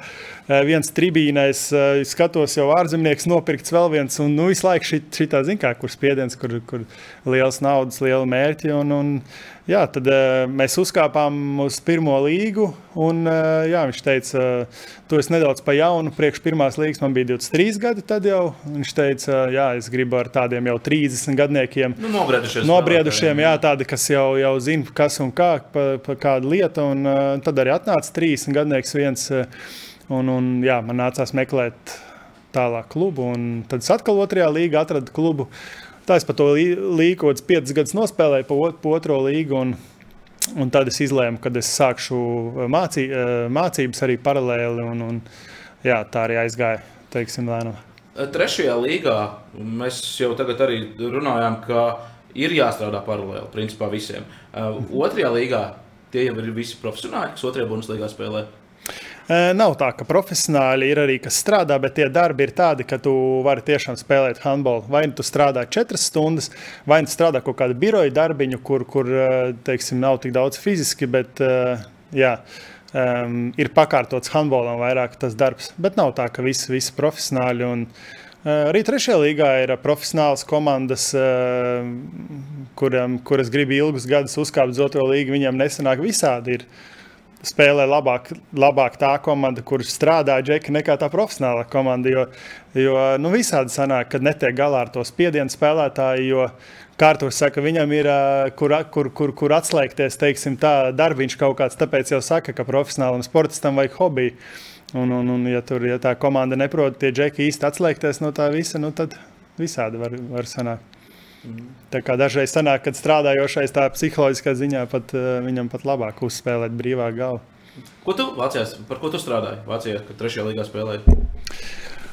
Speaker 2: viens tribīnēs. Skatos, jau ārzemnieks nopirkts vēl viens, un nu, visu laiku šī, šī tā zina, kur spiediens, kur, kur liels naudas, liela mērķi. Un, un, Jā, tad uh, mēs uzkāpām uz pirmo līgu. Un, jā, viņš teica, tu esi nedaudz pa jaunu. Priekš pirmās līgas man bija 23 gadi. Tad jau viņš teica, jā, es gribu ar tādiem jau 30 gadniekiem.
Speaker 1: Nu, nobriedušiem,
Speaker 2: nobriedušiem jā, tādi, kas jau, jau zina, kas un kā, pa, pa kādu lietu. Un, tad arī atnāca 30 gadnieks viens. Uh, un, un, jā, man nācās meklēt tālāk klubu. Tad es atkal otrajā līgā atradu klubu. Tā es par to līgu kaut kādus piecus gadus nospēlēju, pa, pa otro līgu. Un, un tad es izlēmu, ka es sākšu eh, mācī, eh, mācības arī paralēli. Un, un, jā, tā arī aizgāja, teiksim, lēnām.
Speaker 1: Trešajā līgā mēs jau tagad arī runājām, ka ir jāstrādā paralēli principā visiem. Otrajā līgā tie jau ir visi profesionāļi, kas otrajā Bundeslīgā spēlē.
Speaker 2: Nav tā, ka profesionāli ir arī kas strādā, bet tie darbi ir tādi, ka tu vari tiešām spēlēt handbolu. Vai nu tu strādā četras stundas, vai nu strādā kaut kādu biroju darbiņu, kur, kur teiksim, nav tik daudz fiziski, bet jā, ir pakārtots handbolam vairāk tas darbs. Bet nav tā, ka visi, visi profesionāļi. Un, Arī trešajā līgā ir profesionāls komandas, kuram, kuras grib ilgus gadus uzkāpt uz otro līgu. Viņiem nesanāk visādi. Ir spēlē labāk, labāk tā komanda, kur strādā džeki, nekā tā profesionālā komanda. Jo, jo nu, visādi sanāk, kad netiek galā ar to spiedienu spēlētāju. Jo, Kārtos saka, viņam ir kur, kur, kur, kur atslēgties, teiksim, tā darbiņš kaut kāds. Tāpēc jau saka, ka profesionālam sportistam vajag hobiju. Un, un, un ja, tur, ja tā komanda neprot tie džeki īsti atslēgties no tā visa, nu, tad visādi var, var sanākt. Tā kā dažreiz sanāk, kad strādājošais tā psiholoģiskā ziņā pat, uh, viņam pat labāk uzspēlēt brīvā galva.
Speaker 1: Ko tu Vācijā, par ko tu strādāji? Vācijā, kad trešajā līgā spēlēji?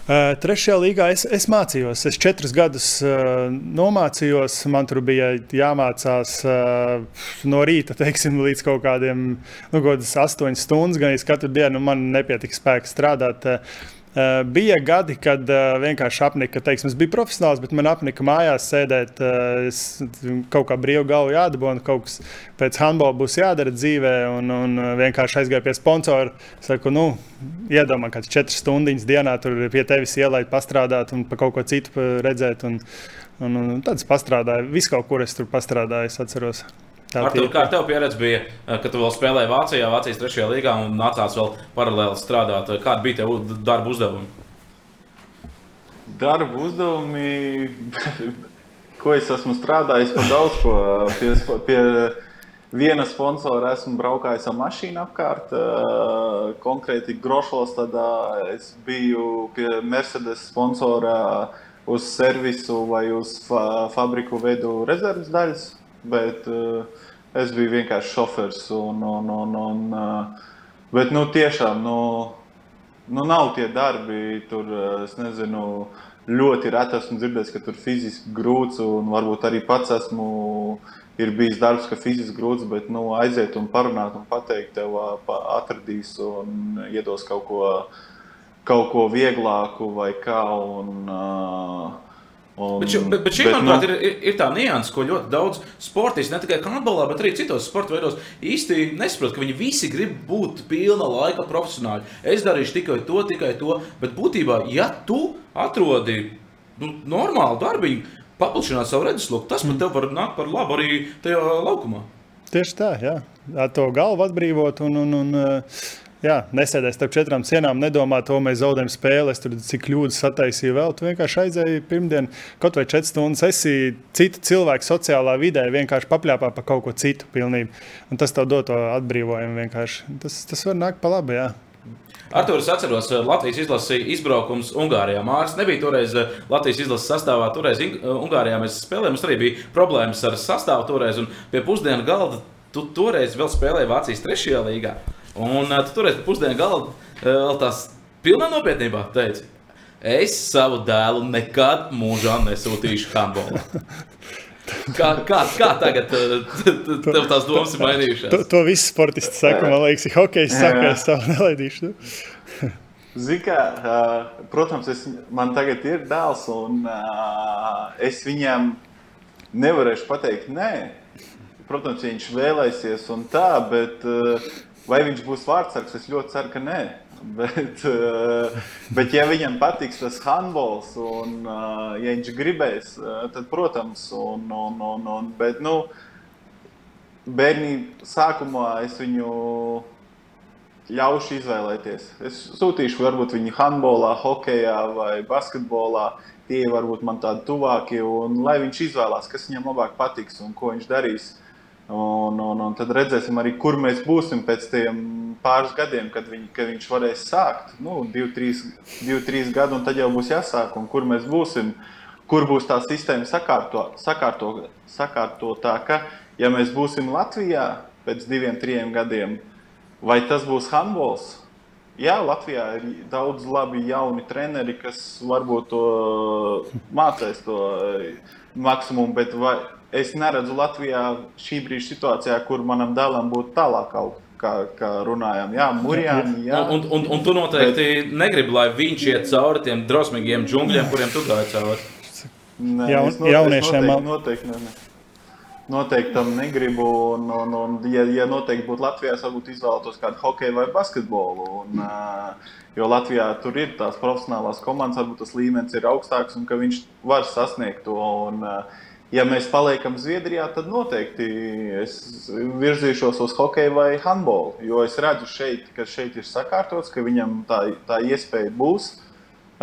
Speaker 2: Uh, trešajā līgā es, es mācījos. Es četrus gadus uh, nomācījos. Man tur bija jāmācās uh, no rīta teiksim, līdz kaut kādiem nu, astoņiem stundām. Gan es katru dienu man nepietika spēka strādāt. Uh, bija gadi, kad uh, vienkārši apnika, teiksim, es biju profesionāls, bet man apnika mājās sēdēt, es, kaut kā brīvu galvu jādabūna, kaut kas pēc handbola būs jādara dzīvē, un, un vienkārši aizgāju pie sponsora. Saku, nu, iedomā, ka četras stundas dienā tur pie tevis ielaid, pastrādāt un pa kaut ko citu redzēt. Un, un, un tad es pastrādāju, visu kaut kur es tur pastrādāju, es atceros.
Speaker 1: Artur, kā tev pieredze bija, eh, kad tu vēl spēlēji Vācijā, Vācijas trešajā līgā un nācās vēl paralēli strādāt? Kādi bija tev darba uzdevumi?
Speaker 3: Darba uzdevumi, ko es esmu strādājis par daudz ko. Pie, pie viena sponsora esmu braukājis ar mašīnu apkārt. Eh, konkrēti Grošos, tad es biju pie Mercedes sponsora uz servisu vai uz fa fabriku veidu rezerves daļas bet uh, es biju vienkārši šofers. Un, un, un, un, uh, bet nu, tiešām nu, nu, nav tie darbi, tur uh, nezinu. Ļoti reti esmu dzirdējis, ka tur fiziski grūts, un varbūt arī pats esmu ir bijis darbs, ka fiziski grūts, bet nu, aiziet un parunāt un pateikt, tev atradīs un iedos kaut ko, kaut ko vieglāku vai kā. Un, uh,
Speaker 1: Un, bet, ši, bet, bet šī, bet, manuprāt, nu, ir, ir, tā nianses, ko ļoti daudz sportisti, ne tikai handbolā, bet arī citos sporta veidos, īsti nesaprot, ka viņi visi grib būt pilna laika profesionāļi. Es darīšu tikai to, tikai to. Bet būtībā, ja tu atrodi nu, normālu darbiņu, paplašināt savu redzesloku, tas pat tev var nākt par labu arī tajā laukumā.
Speaker 2: Tieši tā, jā. Ar to galvu atbrīvot un. un, un uh Jā, nesēdēs starp četrām sienām, nedomā, to mēs zaudējam spēli, es tur cik kļūdas sataisīju vēl. Tu vienkārši aizēji pirmdien, kaut vai četras stundas, esi cita cilvēka sociālā vidē, vienkārši papļāpā par kaut ko citu pilnībā. Un tas tev dod to atbrīvojumu vienkārši. Tas, tas var nākt pa labi, jā.
Speaker 1: Artur, es atceros, eh, Latvijas izlases izbraukums Ungārijā. Mārcis nebija toreiz eh, Latvijas izlases sastāvā. Toreiz eh, Ungārijā mēs spēlējām. Mums arī bija problēmas ar sastāvu toreiz. Un pie pusdienu galda tu toreiz vēl spēlēji Vācijas trešajā līgā. Un uh, tu turēsi pusdienu galā vēl tās pilnā nopietnībā teici. Es savu dēlu nekad mūžā nesūtīšu handbolā. Kā, kā, kā tagad tev tās domas ir mainījušās?
Speaker 2: To, to viss sportisti saka, man liekas, ir hockey, saka, es savu nelaidīšu.
Speaker 3: Zikā, uh, protams, es, man tagad ir dēls, un uh, es viņam nevarēšu pateikt nē. Protams, viņš vēlēsies un tā, bet uh, Vai viņš būs vārdsargs? Es ļoti ceru, ka nē. Bet, uh, bet ja viņam patiks tas handbols, un uh, ja viņš gribēs, uh, tad, protams, un, un, un, un, bet, nu, bērnībā sākumā es viņu ļaušu izvēlēties. Es sūtīšu, varbūt viņu handbolā, hokeja vai basketbolā. Tie varbūt man tādi tuvākie, un lai viņš izvēlās, kas viņam labāk patiks un ko viņš darīs. Un, un, un tad redzēsim arī, kur mēs būsim pēc tam pāris gadiem, kad, viņ, kad viņš varēs sākt. Nu, divi, trīs, divi, trīs gadi, un tad jau būs jāsāk, un kur mēs būsim. Kur būs tā sistēma sakārto, sakārto, sakārtotāka, ja mēs būsim Latvijā pēc diviem, trim gadiem, vai tas būs handbols? Jā, Latvijā ir daudz labi jauni treneri, kas varbūt to mācīs to maksimumu, bet vai, es neredzu Latvijā šī brīža situācijā, kur manam dēlam būtu tālāk kaut kā, kā runājām. Jā, Mūrjāni. Jā.
Speaker 1: Un, un, un tu noteikti Bet... negribi, lai viņš iet cauri tiem drosmīgiem džungļiem, kuriem tu gāji cauri.
Speaker 3: Nē, Jaun, noteikti, jauniešiem noteikti, noteikti, ne, ne. Noteikti tam negribu. Un, un, un, ja, ja noteikti būtu Latvijā, varbūt izvēlētos kādu hokeju vai basketbolu. Un, uh, jo Latvijā tur ir tās profesionālās komandas, varbūt tas līmenis ir augstāks un ka viņš var sasniegt to. Un, uh, ja mēs paliekam Zviedrijā, tad noteikti es virzīšos uz hokeju vai handbolu. Jo es redzu, šeit, ka šeit ir sakārtots, ka viņam tā, tā iespēja būs.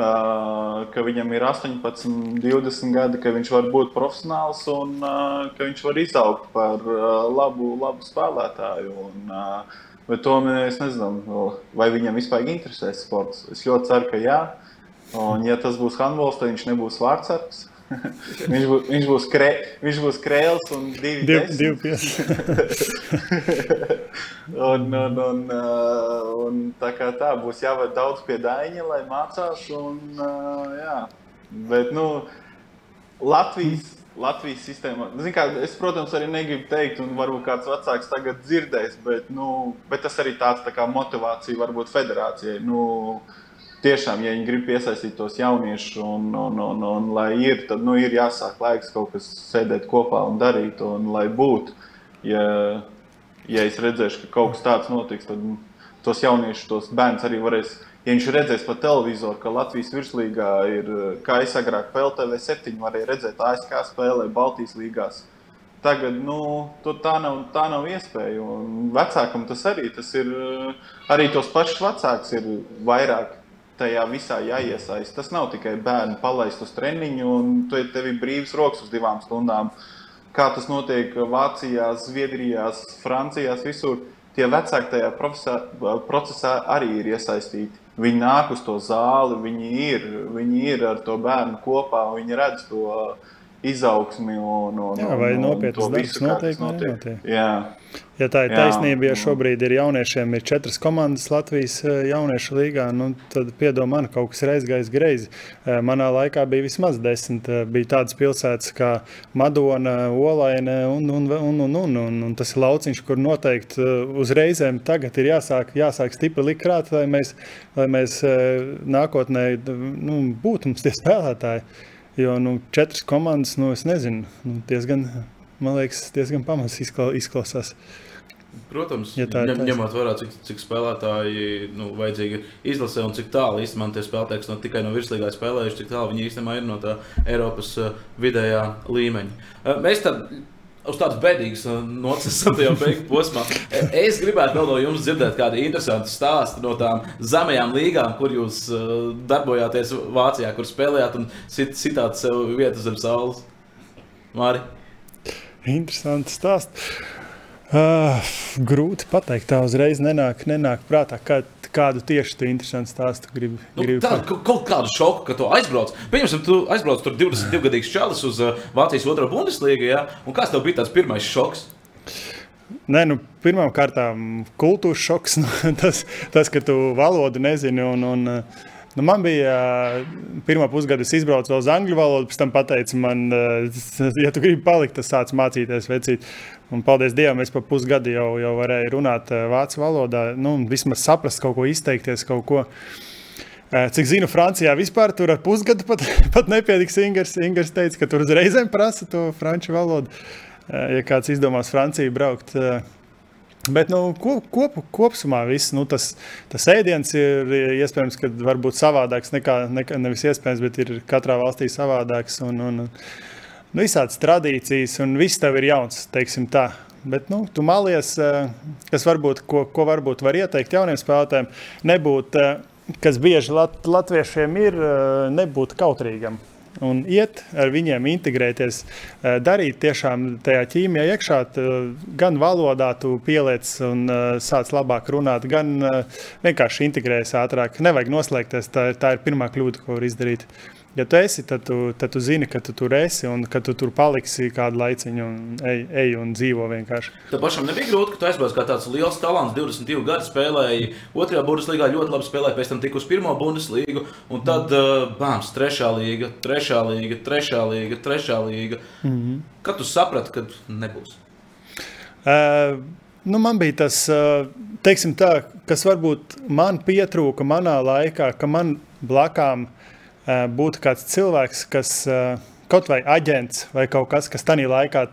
Speaker 3: Uh, ka viņam ir 18, 20 gadi, ka viņš var būt profesionāls un uh, ka viņš var izaugt par uh, labu, labu spēlētāju. Un, bet to mēs nezinām, vai viņam vispār interesēs sports. Es ļoti ceru, ka jā. Un, ja tas būs handbols, tad viņš nebūs vārdsargs viņš, būs, viņš, būs krē, viņš būs krēls un divi
Speaker 2: Div, divi pieci.
Speaker 3: un, un, un, uh, un tā kā tā būs jāved daudz pie daņa, lai mācās. Un, uh, jā. Bet, nu, Latvijas, Latvijas sistēma, zin kā, es, protams, arī negribu teikt, un varbūt kāds vecāks tagad dzirdēs, bet, nu, bet tas arī tāds tā kā motivācija varbūt federācijai. Nu, Tiešām, ja viņi grib piesaistīt tos jauniešus, un, un, un, un lai ir, tad nu, ir jāsāk laiks kaut kas sēdēt kopā un darīt, un lai būtu. Ja, ja es redzēšu, ka kaut kas tāds notiks, tad tos jauniešus, tos bērnus arī varēs. Ja viņš redzēs pa televizoru, ka Latvijas virslīgā ir, kā es agrāk PLTV 7, varēja redzēt ASK spēlē Baltijas līgās. Tagad nu, tā, nav, tā nav iespēja. Un vecākam tas arī tas ir. Arī tos pašus vecākus ir vairāk tajā visā jāiesaist. Tas nav tikai bērnu palaist uz treniņu, un tu tev ir brīvs rokas uz divām stundām. Kā tas notiek Vācijā, Zviedrijā, Francijā, visur. Tie vecāki tajā procesā, procesā arī ir iesaistīti. Viņi nāk uz to zāli, viņi ir, viņi ir ar to bērnu kopā, viņi redz to izaugsmi un, un,
Speaker 2: Jā, vai
Speaker 3: un, un
Speaker 2: nopietnas darbs notiek,
Speaker 3: notiek.
Speaker 2: nenotiek?
Speaker 3: Jā.
Speaker 2: Ja tā ir
Speaker 3: Jā,
Speaker 2: taisnība, ja šobrīd ir jauniešiem ir četras komandas Latvijas eh, jauniešu līgā, nu, tad piedod man, kaut kas reiz gājis greizi. Eh, Manā laikā bija vismaz desmit. Eh, Bija tādas pilsētas kā Madona, Olaina un, un, un, un, un, un, un tas ir lauciņš, kur noteikti uzreizēm tagad ir jāsāk, jāsāk stipri likt krāt, lai mēs, lai mēs nākotnē nu, būtu mums tie spēlētāji. Jo nu, četras komandas, nu, es nezinu, nu, diezgan, man liekas, diezgan pamats izkla- izklausās.
Speaker 1: Protams,
Speaker 2: Ja tā
Speaker 1: ņem, ņemot vērā, cik, cik spēlētāji nu, vajadzīgi izlasē un cik tālu īstenībā tie spēlētāji, kas no tikai no virslīgā spēlējuši, cik tālu viņi īstenībā ir no tā Eiropas uh, vidējā līmeņa. Uh, mēs tad uz tādas bēdīgas uh, nots esam jau beigu posmā. Es gribētu vēl no jums dzirdēt kādu interesantu stāstu no tām zemajām līgām, kur jūs uh, darbojāties Vācijā, kur spēlējāt un sit, sitāt sev vietu zem saules. Māri?
Speaker 2: Interesanti stāsts. Uh, grūti pateikt, tā uzreiz nenāk, nenāk prātā, kā, kādu tieši tu interesantu stāstu gribi.
Speaker 1: Nu,
Speaker 2: gribi
Speaker 1: tā, ka- kaut kādu šoku, ka tu aizbrauc. Pieņemsim, tu aizbrauc tur 22 gadīgs čalis uz uh, Vācijas otro bundeslīgu. Ja? Un kāds tev bija tāds pirmais šoks?
Speaker 2: Nē, nu, Pirmkārt, kultūras šoks, nu, tas, tas, ka tu valodu nezini. Un, un, uh, nu, man bija pirmā pusgada, es izbraucu vēl uz angļu valodu, pēc tam teica, man, ja tu gribi palikt, tad sāc mācīties vecīt. Un, paldies Dievam, es pa pusgadu jau, jau varēju runāt vācu valodā, nu, vismaz saprast kaut ko, izteikties kaut ko. Cik zinu, Francijā vispār tur ar pusgadu pat, pat nepietiks. Ingers, Ingers teica, ka tur uzreizēm prasa to franču valodu. Ja kāds izdomās Franciju braukt, uh, Bet nu, ko, kop, kopumā viss, nu, tas, tas ēdiens ir iespējams, ka varbūt savādāks nekā, nekā nevis iespējams, bet ir katrā valstī savādāks. Un, un, nu, visādas tradīcijas, un viss tev ir jauns, teiksim tā. Bet nu, tu malies, eh, kas varbūt, ko, ko varbūt var ieteikt jauniem spēlētājiem, nebūt, eh, kas bieži lat, latviešiem ir, eh, nebūt kautrīgam un iet ar viņiem, integrēties, eh, darīt tiešām tajā ķīmijā iekšā, t- gan valodā tu pieliec un eh, sāc labāk runāt, gan eh, vienkārši integrējies ātrāk. Nevajag noslēgties, tā, tā ir pirmā kļūda, ko var izdarīt. Ja tu esi, tad tu, tad tu zini, ka tu tur esi un ka tu tur paliksi kādu laiciņu un ej, ej un dzīvo vienkārši.
Speaker 1: Tev pašam nebija grūti, ka tu aizbrauc kā tāds liels talants, 22 gadu spēlēji, otrajā Bundeslīgā ļoti labi spēlēji, pēc tam tik uz pirmo Bundeslīgu, un tad uh, bāms, trešā līga, trešā līga, trešā līga, trešā līga. Mm -hmm. Kad tu saprati, ka nebūs?
Speaker 2: Uh, nu, man bija tas, uh, teiksim, tā, kas varbūt man pietrūka manā laikā, ka man blakām uh, būtu kāds cilvēks, kas uh, kaut vai aģents vai kaut kas, kas tajā laikā.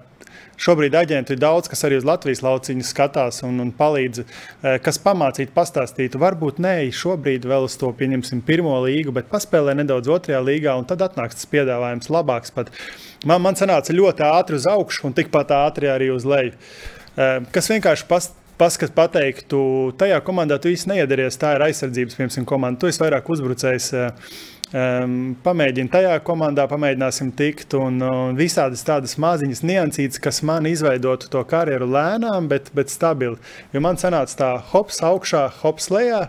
Speaker 2: Šobrīd aģentu ir daudz, kas arī uz Latvijas lauciņu skatās un, un palīdz, eh, kas pamācītu, pastāstītu. Varbūt ne šobrīd vēl uz to pieņemsim pirmo līgu, bet paspēlē nedaudz otrajā līgā, un tad atnāks tas piedāvājums labāks. Pat. Man, man sanāca ļoti ātri uz augšu un tikpat ātri arī uz leju. Eh, Kas vienkārši pas, paskat, pateiktu, tajā komandā tu īsti neiedaries. Tā ir aizsardzības piemēram, komanda. Tu esi vairāk uzbrucējs. Um, pamēģini tajā komandā, pamēģināsim tikt. Un, un visādas tādas maziņas niansītas, kas man izveidotu to karjeru lēnām, bet, bet stabili. Jo man sanāca tā, hops augšā, hops lejā.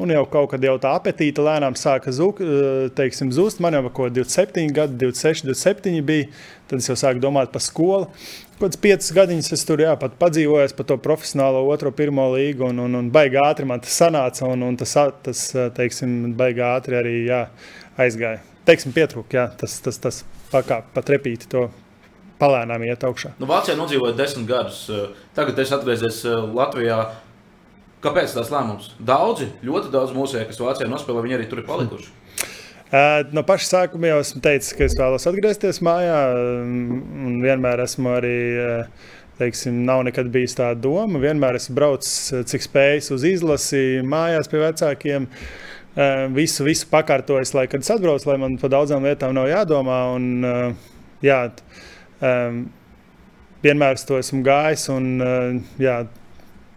Speaker 2: Un jau kaut kad jau tā apetīte lēnām sāka zuk, teiksim, zust. Man jau kaut ko 27 gadi, 26, 27 bija, tad es jau sāku domāt par skolu. Kaut kāds piecus gadiņus es tur jā, pat padzīvoju par to profesionālo otro, pirmo līgu, un, un, un baigi ātri man tas sanāca, un, un tas, tas teiksim, baigi ātri arī jā, aizgāja. Teiksim, pietrūka, tas, tas, tas pakāp pa trepīti to palēnām iet augšā.
Speaker 1: Nu, Vācijā nodzīvoja desmit gadus. Tagad es atgriezies Latvijā. Kāpēc tas lēmums? Daudzi, ļoti daudz mūsu, kas Vācijā nospēlē, viņi arī tur ir palikuši.
Speaker 2: Uh, no paša sākuma jau esmu teicis, ka es vēlos atgriezties mājā. Un vienmēr esmu arī, teiksim, nav nekad bijis tā doma. Vienmēr esmu braucis, cik spējis uz izlasi, mājās pie vecākiem. Visu, visu pakārtojis, lai kad es atbraucu, lai man par daudzām lietām nav jādomā. Un, jā, vienmēr to esmu gājis. Un, jā,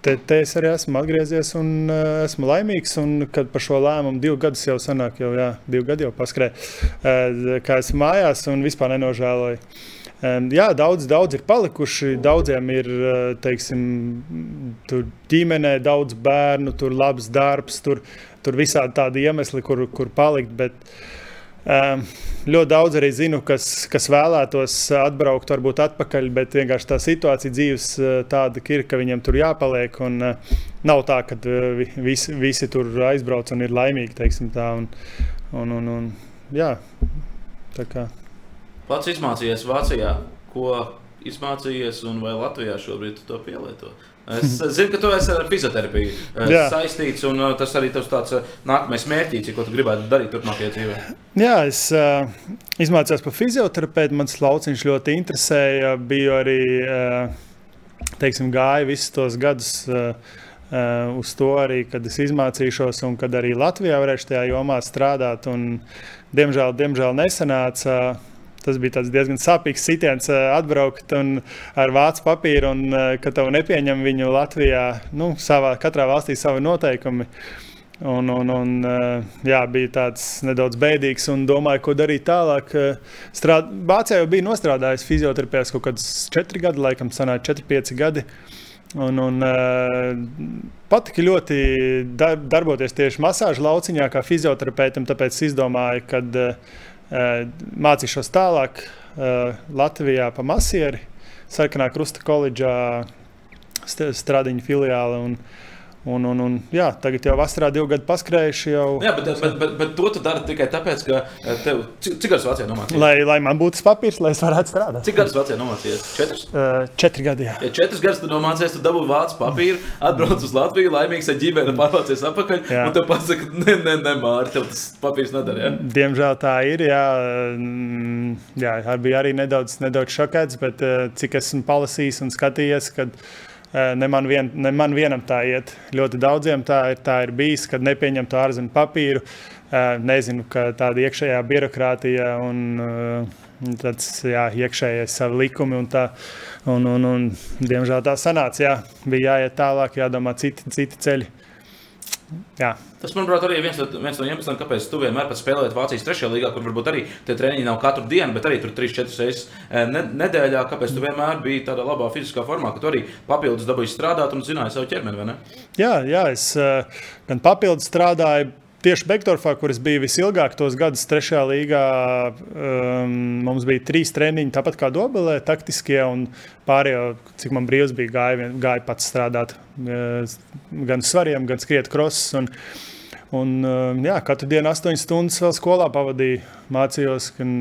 Speaker 2: te, te es arī esmu atgriezies un uh, esmu laimīgs. Un, kad par šo lēmumu divu gadus jau sanāk, jau jā, divi gadi jau paskrēja, uh, kā esmu mājās un vispār nenožēloju. Um, jā, daudz, daudz ir palikuši. Daudziem ir teiksim, ģimenē daudz bērnu, tur labs darbs, tur, tur visādi tādi iemesli, kur, kur palikt. Bet, um, ļoti daudz arī zinu, kas, kas vēlētos atbraukt, varbūt atpakaļ, bet vienkārši tā situācija dzīves eh, tāda ir, ka viņiem tur jāpaliek. Un, uh, nav tā, ka uh, visi, visi tur aizbrauc un ir laimīgi. Teiksim, tā, un, un, un, un, jā,
Speaker 1: Pats izmācījies Vācijā, ko izmācījies, un vai Latvijā šobrīd to pielieto? Es zinu, ka tu esi ar fizioterapiju eh, Jā. saistīts, un eh, tas arī tas tāds eh, nākamais mērķis, ko tu gribētu darīt turpmākajā dzīvē.
Speaker 2: Jā, es uh, izmācījos par fizioterapeitu. Mans lauciņš ļoti interesēja. Biju arī, uh, teiksim, gāju visus tos gadus. Uh, Uh, uz to arī, kad es izmācīšos, un kad arī Latvijā varēšu tajā jomā strādāt. Un, diemžēl, diemžēl nesanāca. Uh, Tas bija diezgan sāpīgs sitiens atbraukt ar vācu papīru, un ka tev nepieņem viņu Latvijā. Nu, savā, katrā valstī savi noteikumi. Un, un, un, jā, bija tāds nedaudz bēdīgs un domāju, ko darīt tālāk. Strād... Vācijā jau bija nostrādājis fizioterapeits kaut kādus četri gadi, laikam, sanāca četri, pieci gadi. Un, un, patika ļoti dar, darboties tieši masāžu lauciņā, kā fizioterapeitam. Tāpēc izdomāju, ka uh, mācīšos tālāk eh, Latvijā pa masieri, Sarkanā Krusta koledžā, strādiņu filiāli. Un, Un, un, un, jā, tagad jau vasarā divi gadi paskrējuši. Jau...
Speaker 1: Jā, bet, bet, bet, bet to tu dari tikai tāpēc, ka eh, tev cik, gadus Vācijā nomācījies?
Speaker 2: Lai, lai man būtu papīrs, lai es varētu strādāt.
Speaker 1: Cik gadus Vācijā nomācījies? Četrus?
Speaker 2: Uh, četri gadi. Jā.
Speaker 1: Ja četrus gadus tu nomācījies, tu dabūji vācu papīru, atbrauc uz Latviju, laimīgs ar ģimeni, pārvācies atpakaļ. Jā. Un tev pasaka, ne, ne, ne, Māri, tev tas papīrs nedara. Ja?
Speaker 2: Diemžēl tā ir. Jā, mm, jā bija arī nedaudz, nedaudz šokēts, bet uh, cik esmu palasījis un skatījies. Kad, uh, Eh, ne man, vien, ne man vienam tā iet. Ļoti daudziem tā ir, tā ir bijis, kad nepieņem to ārzemju papīru. Eh, nezinu, ka tāda iekšējā birokrātija un eh, tāds jā, iekšējais savi likumi un tā. Un, un, un, diemžēl tā sanāca. Jā, bija jāiet tālāk, jādomā citi, citi ceļi. Jā.
Speaker 1: Tas, manuprāt, arī ir viens, viens no iemesliem, kāpēc tu vienmēr spēlēji Vācijas trešajā līgā, kur varbūt arī tie treniņi nav katru dienu, bet arī tur 3-4 reizes eh, nedēļā. Kāpēc tu vienmēr biji tādā labā fiziskā formā, ka tu arī papildus dabūji strādāt un zināji savu ķermeni?
Speaker 2: Jā, jā, es eh, gan papildus strādāju tieši Bektorfā, kur es biju visilgāk, tos gadus trešajā līgā, um, mums bija trīs treniņi, tāpat kā Dobelē, taktiskie un pārējie, cik man brīvs bija, gāja, gāja pats strādāt uh, gan svariem, gan skriet krosus. Un, un, uh, jā, katru dienu astoņas stundas vēl skolā pavadīju, mācījos gan,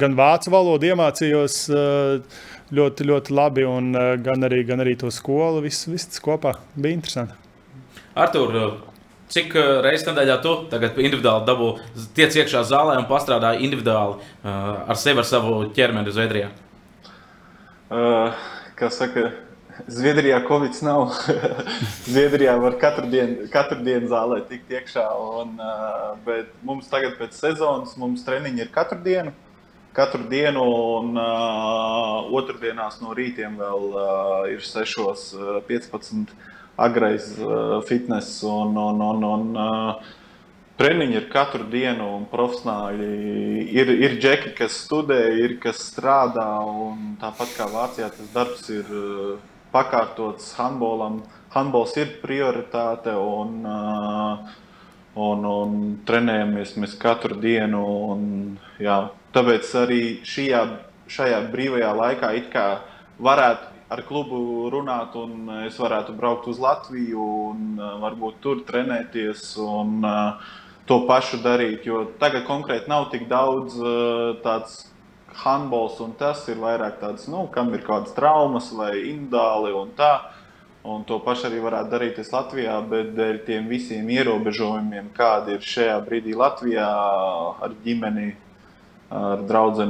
Speaker 2: gan vācu valodu, iemācījos uh, ļoti, ļoti labi, un uh, gan, arī, gan arī to skolu. Viss, viss kopā bija interesanti.
Speaker 1: Artur, Cik uh, reizes nedēļā tu tagad individuāli dabū, tiec iekšā zālē un pastrādā individuāli uh, ar sevi, ar savu ķermeni Zviedrijā?
Speaker 3: Uh, kā saka, Zviedrijā Covid nav. Zviedrijā var katru dienu, katru dienu zālē tikt iekšā. Un, uh, bet mums tagad pēc sezonas mums treniņi ir katru dienu. Katru dienu, un uh, otrdienās no rītiem vēl uh, ir 6, uh, 15 agrais uh, fitness un, un, un, un uh, treniņi ir katru dienu, un profesionāļi ir, ir džeki, kas studē, ir kas strādā. Tāpat kā Vācijā tas darbs ir uh, pakārtots handbolam. Handbols ir prioritāte. Un, un, un trenējamies mēs katru dienu. Un, jā, tāpēc arī šajā, šajā brīvajā laikā varētu ar klubu runāt, un es varētu braukt uz Latviju un varbūt tur trenēties. Un, uh, To pašu darīt, jo tagad konkrēti nav tik daudz uh, tāds handbols, un tas ir vairāk tāds, nu, kam ir kādas traumas vai individuāli un tā. Un to pašu arī varētu darīt Latvijā, bet dēļ tiem visiem ierobežojumiem, kādi ir šajā brīdī Latvijā ar ģimeni, ar draugu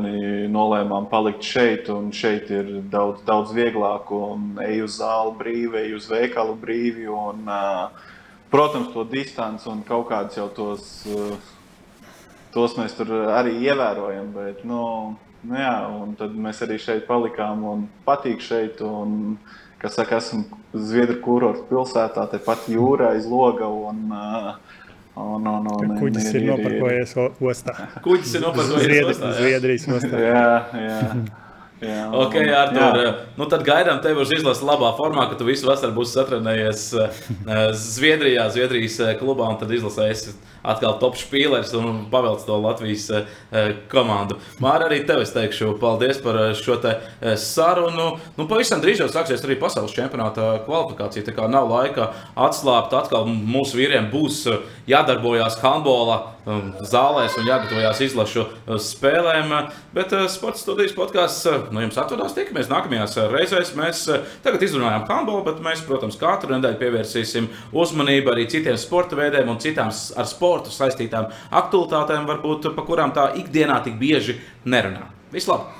Speaker 3: nolēmām palikt šeit. Šeit ir daudz, daudz vieglāk, un ej uz zāli brīvi, ej uz veikalu brīvi. Un, protams, to distanci un kaut kādus jau tos, tos mēs tur arī ievērojam. Bet, nu, Nu, jā, un tad mēs arī šeit palikām un patīk šeit. Un, kas saka, esmu Zviedru kurortu pilsētā, tepat jūrā aiz loga. Un, uh,
Speaker 2: Un, un, un, Kuģis ir, ir noparkojies ostā.
Speaker 1: Kuģis ir noparkojies
Speaker 2: Zviedri, ostā. Zviedrijas ostā.
Speaker 3: jā, jā. Jā,
Speaker 1: ok, Artur, jā. Nu tad gaidām tevi uz izlases labā formā, ka tu visu vasaru būsi satrenējies Zviedrijā, Zviedrijas klubā un tad izlasējies atkal top spīlers un pavelc to Latvijas komandu. Māra, arī tev es teikšu paldies par eh, šo te sarunu. Nu, pavisam drīz jau sāksies arī pasaules čempionāta kvalifikācija. Tā kā nav laika atslābt, atkal mūsu vīriem būs jādarbojas handbola zālēs un jāgatavojas izlašu spēlēm. Bet uh, sports studijas podkāsts nu, jums atvedās. Tikamies nākamajās reizēs. Mēs tagad izrunājām handbolu, bet mēs, protams, katru nedēļu pievērsīsim uzmanību arī citiem sporta veidiem un citām ar sportu saistītām aktualitātēm, varbūt par kurām tā ikdienā tik bieži nerunā. Vislabāk!